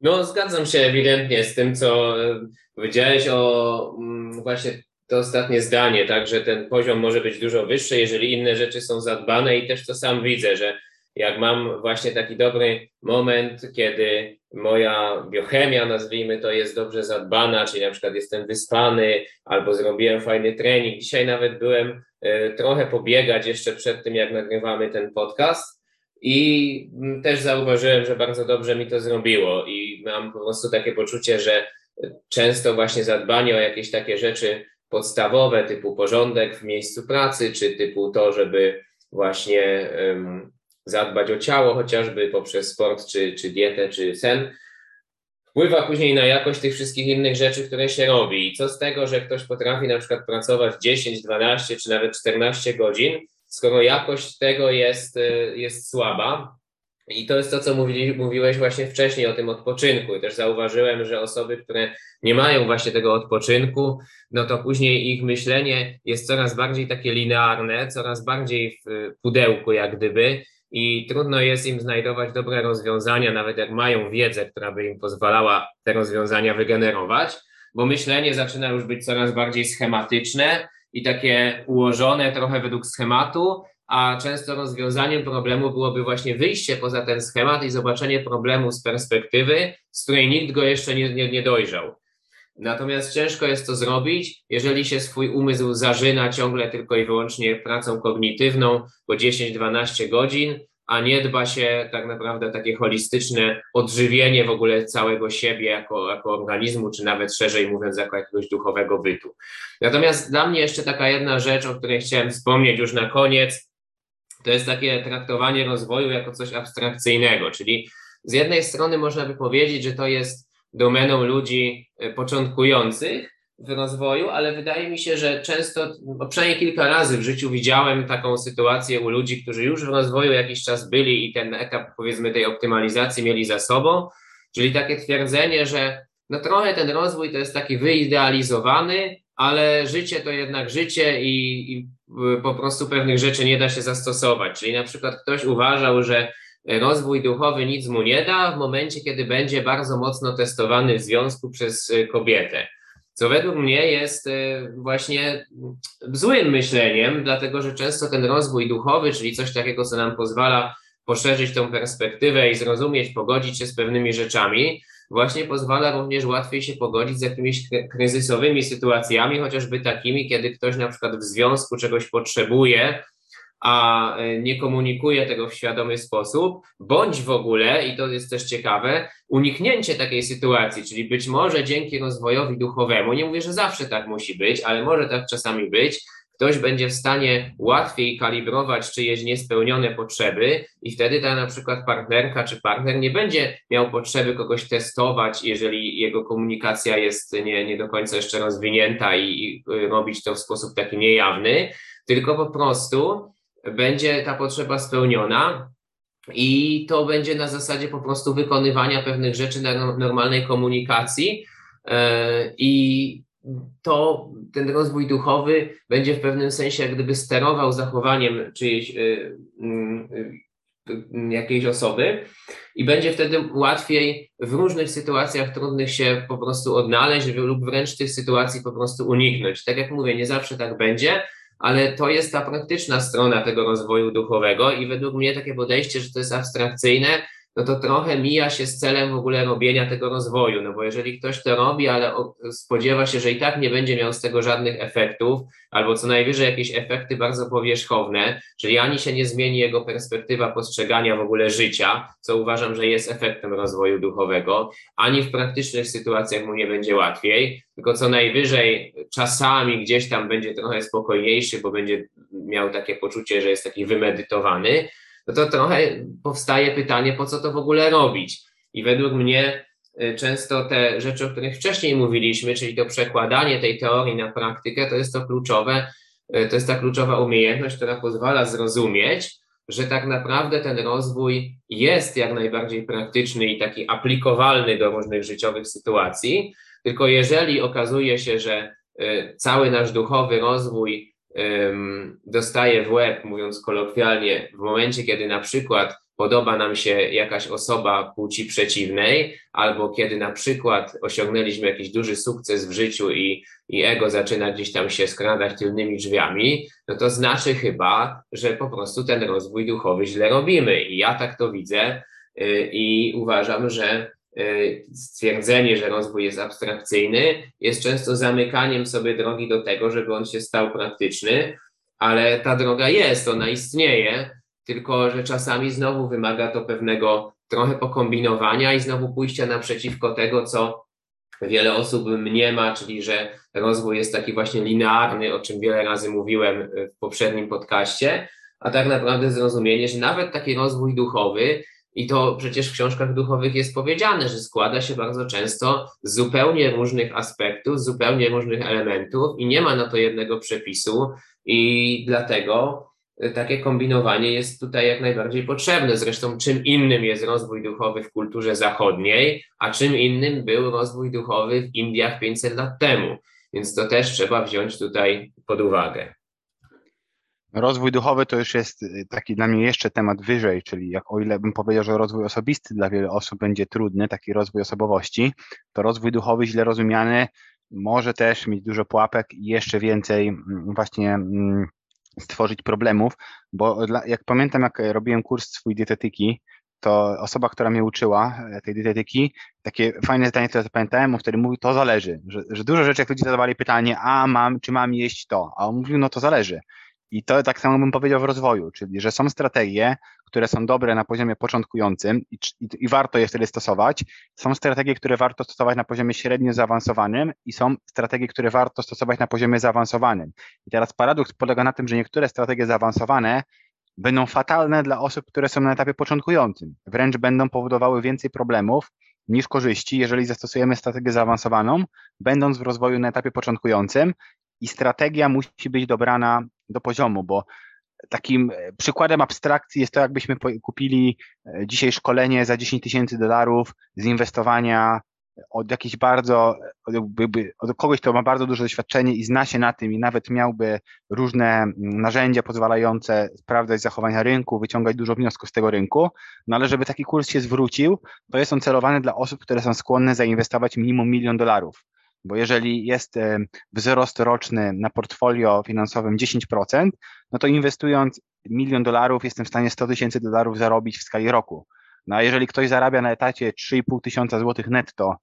No, zgadzam się ewidentnie z tym, co e, powiedziałeś o mm, właśnie to ostatnie zdanie, tak, że ten poziom może być dużo wyższy, jeżeli inne rzeczy są zadbane i też to sam widzę, że jak mam właśnie taki dobry moment, kiedy moja biochemia, nazwijmy to, jest dobrze zadbana, czyli na przykład jestem wyspany albo zrobiłem fajny trening. Dzisiaj nawet byłem e, trochę pobiegać jeszcze przed tym, jak nagrywamy ten podcast. I mm, też zauważyłem, że bardzo dobrze mi to zrobiło, i mam po prostu takie poczucie, że często właśnie zadbanie o jakieś takie rzeczy podstawowe, typu porządek w miejscu pracy, czy typu to, żeby właśnie um, zadbać o ciało, chociażby poprzez sport, czy, czy dietę, czy sen, wpływa później na jakość tych wszystkich innych rzeczy, które się robi. I co z tego, że ktoś potrafi na przykład pracować 10, 12 czy nawet 14 godzin, skoro jakość tego jest, y, jest słaba. I to jest to, co mówili, mówiłeś właśnie wcześniej o tym odpoczynku. I też zauważyłem, że osoby, które nie mają właśnie tego odpoczynku, no to później ich myślenie jest coraz bardziej takie linearne, coraz bardziej w pudełku, jak gdyby, i trudno jest im znajdować dobre rozwiązania, nawet jak mają wiedzę, która by im pozwalała te rozwiązania wygenerować, bo myślenie zaczyna już być coraz bardziej schematyczne i takie ułożone trochę według schematu, a często rozwiązaniem problemu byłoby właśnie wyjście poza ten schemat i zobaczenie problemu z perspektywy, z której nikt go jeszcze nie, nie, nie dojrzał. Natomiast ciężko jest to zrobić, jeżeli się swój umysł zażyna ciągle tylko i wyłącznie pracą kognitywną po 10-12 godzin, a nie dba się tak naprawdę takie holistyczne odżywienie w ogóle całego siebie jako, jako organizmu, czy nawet szerzej mówiąc, jako jakiegoś duchowego bytu. Natomiast dla mnie jeszcze taka jedna rzecz, o której chciałem wspomnieć już na koniec, to jest takie traktowanie rozwoju jako coś abstrakcyjnego, czyli z jednej strony można by powiedzieć, że to jest domeną ludzi e, początkujących w rozwoju, ale wydaje mi się, że często, bo przynajmniej kilka razy w życiu widziałem taką sytuację u ludzi, którzy już w rozwoju jakiś czas byli i ten etap, powiedzmy, tej optymalizacji mieli za sobą, czyli takie twierdzenie, że no trochę ten rozwój to jest taki wyidealizowany, ale życie to jednak życie i, i po prostu pewnych rzeczy nie da się zastosować. Czyli na przykład ktoś uważał, że rozwój duchowy nic mu nie da w momencie, kiedy będzie bardzo mocno testowany w związku przez e, kobietę. Co według mnie jest właśnie złym myśleniem, dlatego że często ten rozwój duchowy, czyli coś takiego, co nam pozwala poszerzyć tą perspektywę i zrozumieć, pogodzić się z pewnymi rzeczami, właśnie pozwala również łatwiej się pogodzić z jakimiś kryzysowymi sytuacjami, chociażby takimi, kiedy ktoś na przykład w związku czegoś potrzebuje, a e, nie komunikuje tego w świadomy sposób, bądź w ogóle, i to jest też ciekawe, uniknięcie takiej sytuacji, czyli być może dzięki rozwojowi duchowemu, nie mówię, że zawsze tak musi być, ale może tak czasami być, ktoś będzie w stanie łatwiej kalibrować czyjeś niespełnione potrzeby i wtedy ta na przykład partnerka czy partner nie będzie miał potrzeby kogoś testować, jeżeli jego komunikacja jest nie, nie do końca jeszcze rozwinięta i, i robić to w sposób taki niejawny, tylko po prostu będzie ta potrzeba spełniona i to będzie na zasadzie po prostu wykonywania pewnych rzeczy na normalnej komunikacji e, i to ten rozwój duchowy będzie w pewnym sensie jak gdyby sterował zachowaniem czyjejś e, mm, e, jakiejś osoby i będzie wtedy łatwiej w różnych sytuacjach trudnych się po prostu odnaleźć lub wręcz tych sytuacji po prostu uniknąć. Tak jak mówię, nie zawsze tak będzie, ale to jest ta praktyczna strona tego rozwoju duchowego i według mnie takie podejście, że to jest abstrakcyjne, no to trochę mija się z celem w ogóle robienia tego rozwoju, no bo jeżeli ktoś to robi, ale spodziewa się, że i tak nie będzie miał z tego żadnych efektów, albo co najwyżej jakieś efekty bardzo powierzchowne, czyli ani się nie zmieni jego perspektywa postrzegania w ogóle życia, co uważam, że jest efektem rozwoju duchowego, ani w praktycznych sytuacjach mu nie będzie łatwiej, tylko co najwyżej czasami gdzieś tam będzie trochę spokojniejszy, bo będzie miał takie poczucie, że jest taki wymedytowany, no to trochę powstaje pytanie, po co to w ogóle robić. I według mnie y, często te rzeczy, o których wcześniej mówiliśmy, czyli to przekładanie tej teorii na praktykę, to jest to kluczowe, y, to jest ta kluczowa umiejętność, która pozwala zrozumieć, że tak naprawdę ten rozwój jest jak najbardziej praktyczny i taki aplikowalny do różnych życiowych sytuacji, tylko jeżeli okazuje się, że y, cały nasz duchowy rozwój dostaje w łeb, mówiąc kolokwialnie, w momencie, kiedy na przykład podoba nam się jakaś osoba płci przeciwnej, albo kiedy na przykład osiągnęliśmy jakiś duży sukces w życiu i, i ego zaczyna gdzieś tam się skradać tylnymi drzwiami, no to znaczy chyba, że po prostu ten rozwój duchowy źle robimy. I ja tak to widzę y, i uważam, że stwierdzenie, że rozwój jest abstrakcyjny, jest często zamykaniem sobie drogi do tego, żeby on się stał praktyczny, ale ta droga jest, ona istnieje tylko że czasami znowu wymaga to pewnego trochę pokombinowania i znowu pójścia naprzeciwko tego, co wiele osób mniema, czyli że rozwój jest taki właśnie linearny, o czym wiele razy mówiłem w poprzednim podcaście, a tak naprawdę zrozumienie, że nawet taki rozwój duchowy, i to przecież w książkach duchowych jest powiedziane, że składa się bardzo często z zupełnie różnych aspektów, z zupełnie różnych elementów i nie ma na to jednego przepisu, i dlatego takie kombinowanie jest tutaj jak najbardziej potrzebne. Zresztą czym innym jest rozwój duchowy w kulturze zachodniej, a czym innym był rozwój duchowy w Indiach 500 lat temu. Więc to też trzeba wziąć tutaj pod uwagę. Rozwój duchowy to już jest y, taki dla mnie jeszcze temat wyżej, czyli jak o ile bym powiedział, że rozwój osobisty dla wielu osób będzie trudny, taki rozwój osobowości, to rozwój duchowy źle rozumiany może też mieć dużo pułapek i jeszcze więcej mm, właśnie mm, stworzyć problemów, bo jak pamiętam, jak robiłem kurs swój dietetyki, to osoba, która mnie uczyła e, tej dietetyki, takie fajne zdanie, które zapamiętałem, on wtedy mówił, to zależy, że, że dużo rzeczy, jak ludzie zadawali pytanie, a mam, czy mam jeść to, a on mówił, no to zależy. I to tak samo bym powiedział w rozwoju, czyli że są strategie, które są dobre na poziomie początkującym i, i, i, warto je wtedy stosować. Są strategie, które warto stosować na poziomie średnio zaawansowanym i są strategie, które warto stosować na poziomie zaawansowanym. I teraz paradoks polega na tym, że niektóre strategie zaawansowane będą fatalne dla osób, które są na etapie początkującym. Wręcz będą powodowały więcej problemów niż korzyści, jeżeli zastosujemy strategię zaawansowaną, będąc w rozwoju na etapie początkującym i strategia musi być dobrana do poziomu, bo takim e, przykładem abstrakcji jest to, jakbyśmy kupili e, dzisiaj szkolenie za 10 tysięcy dolarów z inwestowania od jakiejś bardzo, od kogoś, kto ma bardzo duże doświadczenie i zna się na tym i nawet miałby różne narzędzia pozwalające sprawdzać zachowania rynku, wyciągać dużo wniosków z tego rynku, no ale żeby taki kurs się zwrócił, to jest on celowany dla osób, które są skłonne zainwestować minimum milion dolarów. Bo jeżeli jest e, wzrost roczny na portfolio finansowym 10%, no to inwestując milion dolarów jestem w stanie 100 tysięcy dolarów zarobić w skali roku. No a jeżeli ktoś zarabia na etacie 3,5 tysiąca złotych netto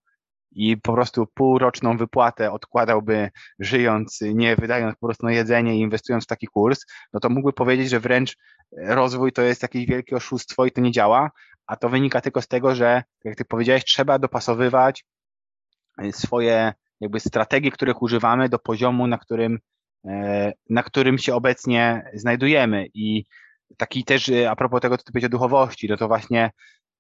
i po prostu półroczną wypłatę odkładałby żyjąc, nie wydając po prostu na jedzenie i inwestując w taki kurs, no to mógłby powiedzieć, że wręcz rozwój to jest jakieś wielkie oszustwo i to nie działa, a to wynika tylko z tego, że jak ty powiedziałeś, trzeba dopasowywać swoje jakby strategie, których używamy do poziomu, na którym, e, na którym się obecnie znajdujemy. I taki też e, a propos tego, co ty powiedział o duchowości, no to właśnie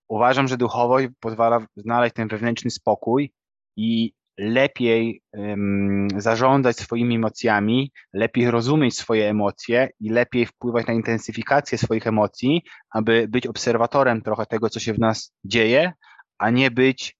uważam, że duchowość pozwala znaleźć ten wewnętrzny spokój i lepiej um, zarządzać swoimi emocjami, lepiej rozumieć swoje emocje i lepiej wpływać na intensyfikację swoich emocji, aby być obserwatorem trochę tego, co się w nas dzieje, a nie być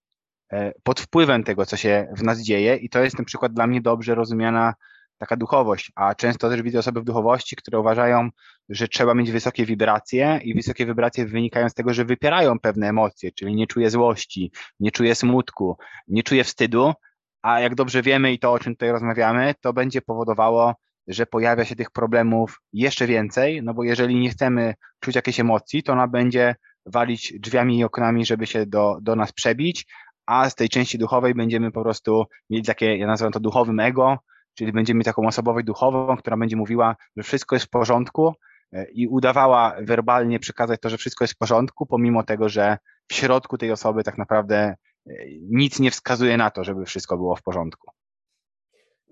pod wpływem tego, co się w nas dzieje i to jest na przykład dla mnie dobrze rozumiana taka duchowość, a często też widzę osoby w duchowości, które uważają, że trzeba mieć wysokie wibracje i wysokie wibracje wynikają z tego, że wypierają pewne emocje, czyli nie czuję złości, nie czuję smutku, nie czuję wstydu, a jak dobrze wiemy i to, o czym tutaj rozmawiamy, to będzie powodowało, że pojawia się tych problemów jeszcze więcej, no bo jeżeli nie chcemy czuć jakiejś emocji, to ona będzie walić drzwiami i oknami, żeby się do, do nas przebić, a z tej części duchowej będziemy po prostu mieli takie, ja nazywam to duchowym ego, czyli będziemy mieć taką osobowość duchową, która będzie mówiła, że wszystko jest w porządku e, i udawała werbalnie przekazać to, że wszystko jest w porządku, pomimo tego, że w środku tej osoby tak naprawdę e, nic nie wskazuje na to, żeby wszystko było w porządku.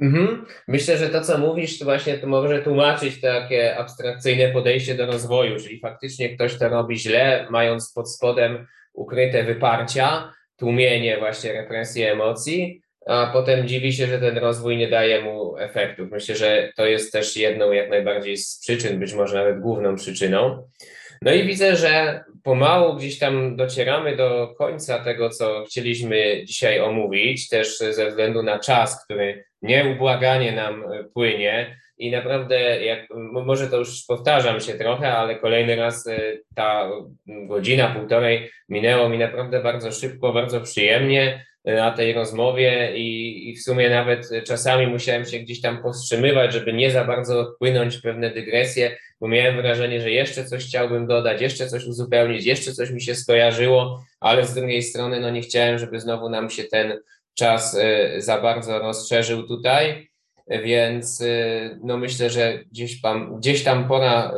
Mhm. Myślę, że to, co mówisz, to właśnie to może tłumaczyć takie abstrakcyjne podejście do rozwoju, czyli faktycznie ktoś to robi źle, mając pod spodem ukryte wyparcia, tłumienie właśnie represji emocji, a potem dziwi się, że ten rozwój nie daje mu efektów. Myślę, że to jest też jedną jak najbardziej z przyczyn, być może nawet główną przyczyną. No i widzę, że pomału gdzieś tam docieramy do końca tego, co chcieliśmy dzisiaj omówić, też ze względu na czas, który nieubłaganie nam płynie. I naprawdę, jak, może to już powtarzam się trochę, ale kolejny raz y, ta godzina, półtorej minęło mi naprawdę bardzo szybko, bardzo przyjemnie y, na tej rozmowie i, i w sumie nawet czasami musiałem się gdzieś tam powstrzymywać, żeby nie za bardzo odpłynąć pewne dygresje, bo miałem wrażenie, że jeszcze coś chciałbym dodać, jeszcze coś uzupełnić, jeszcze coś mi się skojarzyło, ale z drugiej strony no nie chciałem, żeby znowu nam się ten czas y, za bardzo rozszerzył tutaj, więc y, no myślę, że gdzieś tam, gdzieś tam pora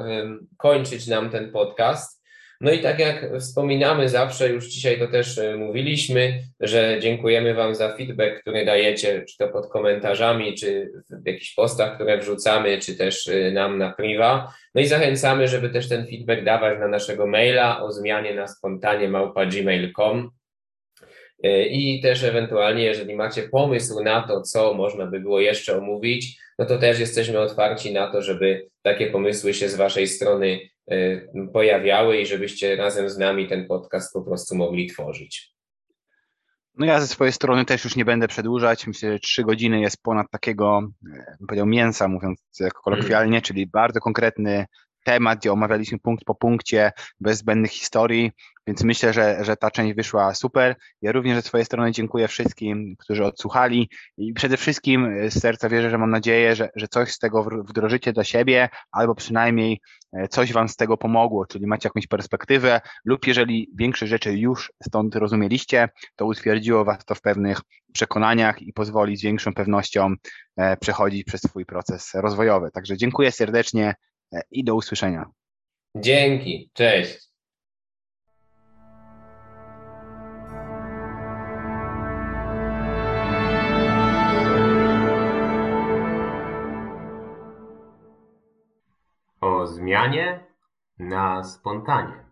kończyć nam ten podcast. No i tak jak wspominamy zawsze, już dzisiaj to też y, mówiliśmy, że dziękujemy Wam za feedback, który dajecie, czy to pod komentarzami, czy w jakichś postach, które wrzucamy, czy też nam na priwa. No i zachęcamy, żeby też ten feedback dawać na naszego maila o zmianie na spontanie małpa gmail.com. E, I też ewentualnie, jeżeli macie pomysł na to, co można by było jeszcze omówić, no to też jesteśmy otwarci na to, żeby takie pomysły się z Waszej strony e, pojawiały i żebyście razem z nami ten podcast po prostu mogli tworzyć. No ja ze swojej strony też już nie będę przedłużać. Myślę, że trzy godziny jest ponad takiego, e, powiedział, mięsa, mówiąc kolokwialnie, mm. czyli bardzo konkretny temat, gdzie omawialiśmy punkt po punkcie, bez zbędnych historii, więc myślę, że, że ta część wyszła super. Ja również ze swojej strony dziękuję wszystkim, którzy odsłuchali i przede wszystkim z serca wierzę, że mam nadzieję, że, że coś z tego wdrożycie dla siebie, albo przynajmniej e, coś Wam z tego pomogło, czyli macie jakąś perspektywę, lub jeżeli większość rzeczy już stąd rozumieliście, to utwierdziło Was to w pewnych przekonaniach i pozwoli z większą pewnością e, przechodzić przez swój proces rozwojowy. Także dziękuję serdecznie e, i do usłyszenia. Dzięki, cześć. Zmianie na spontanie.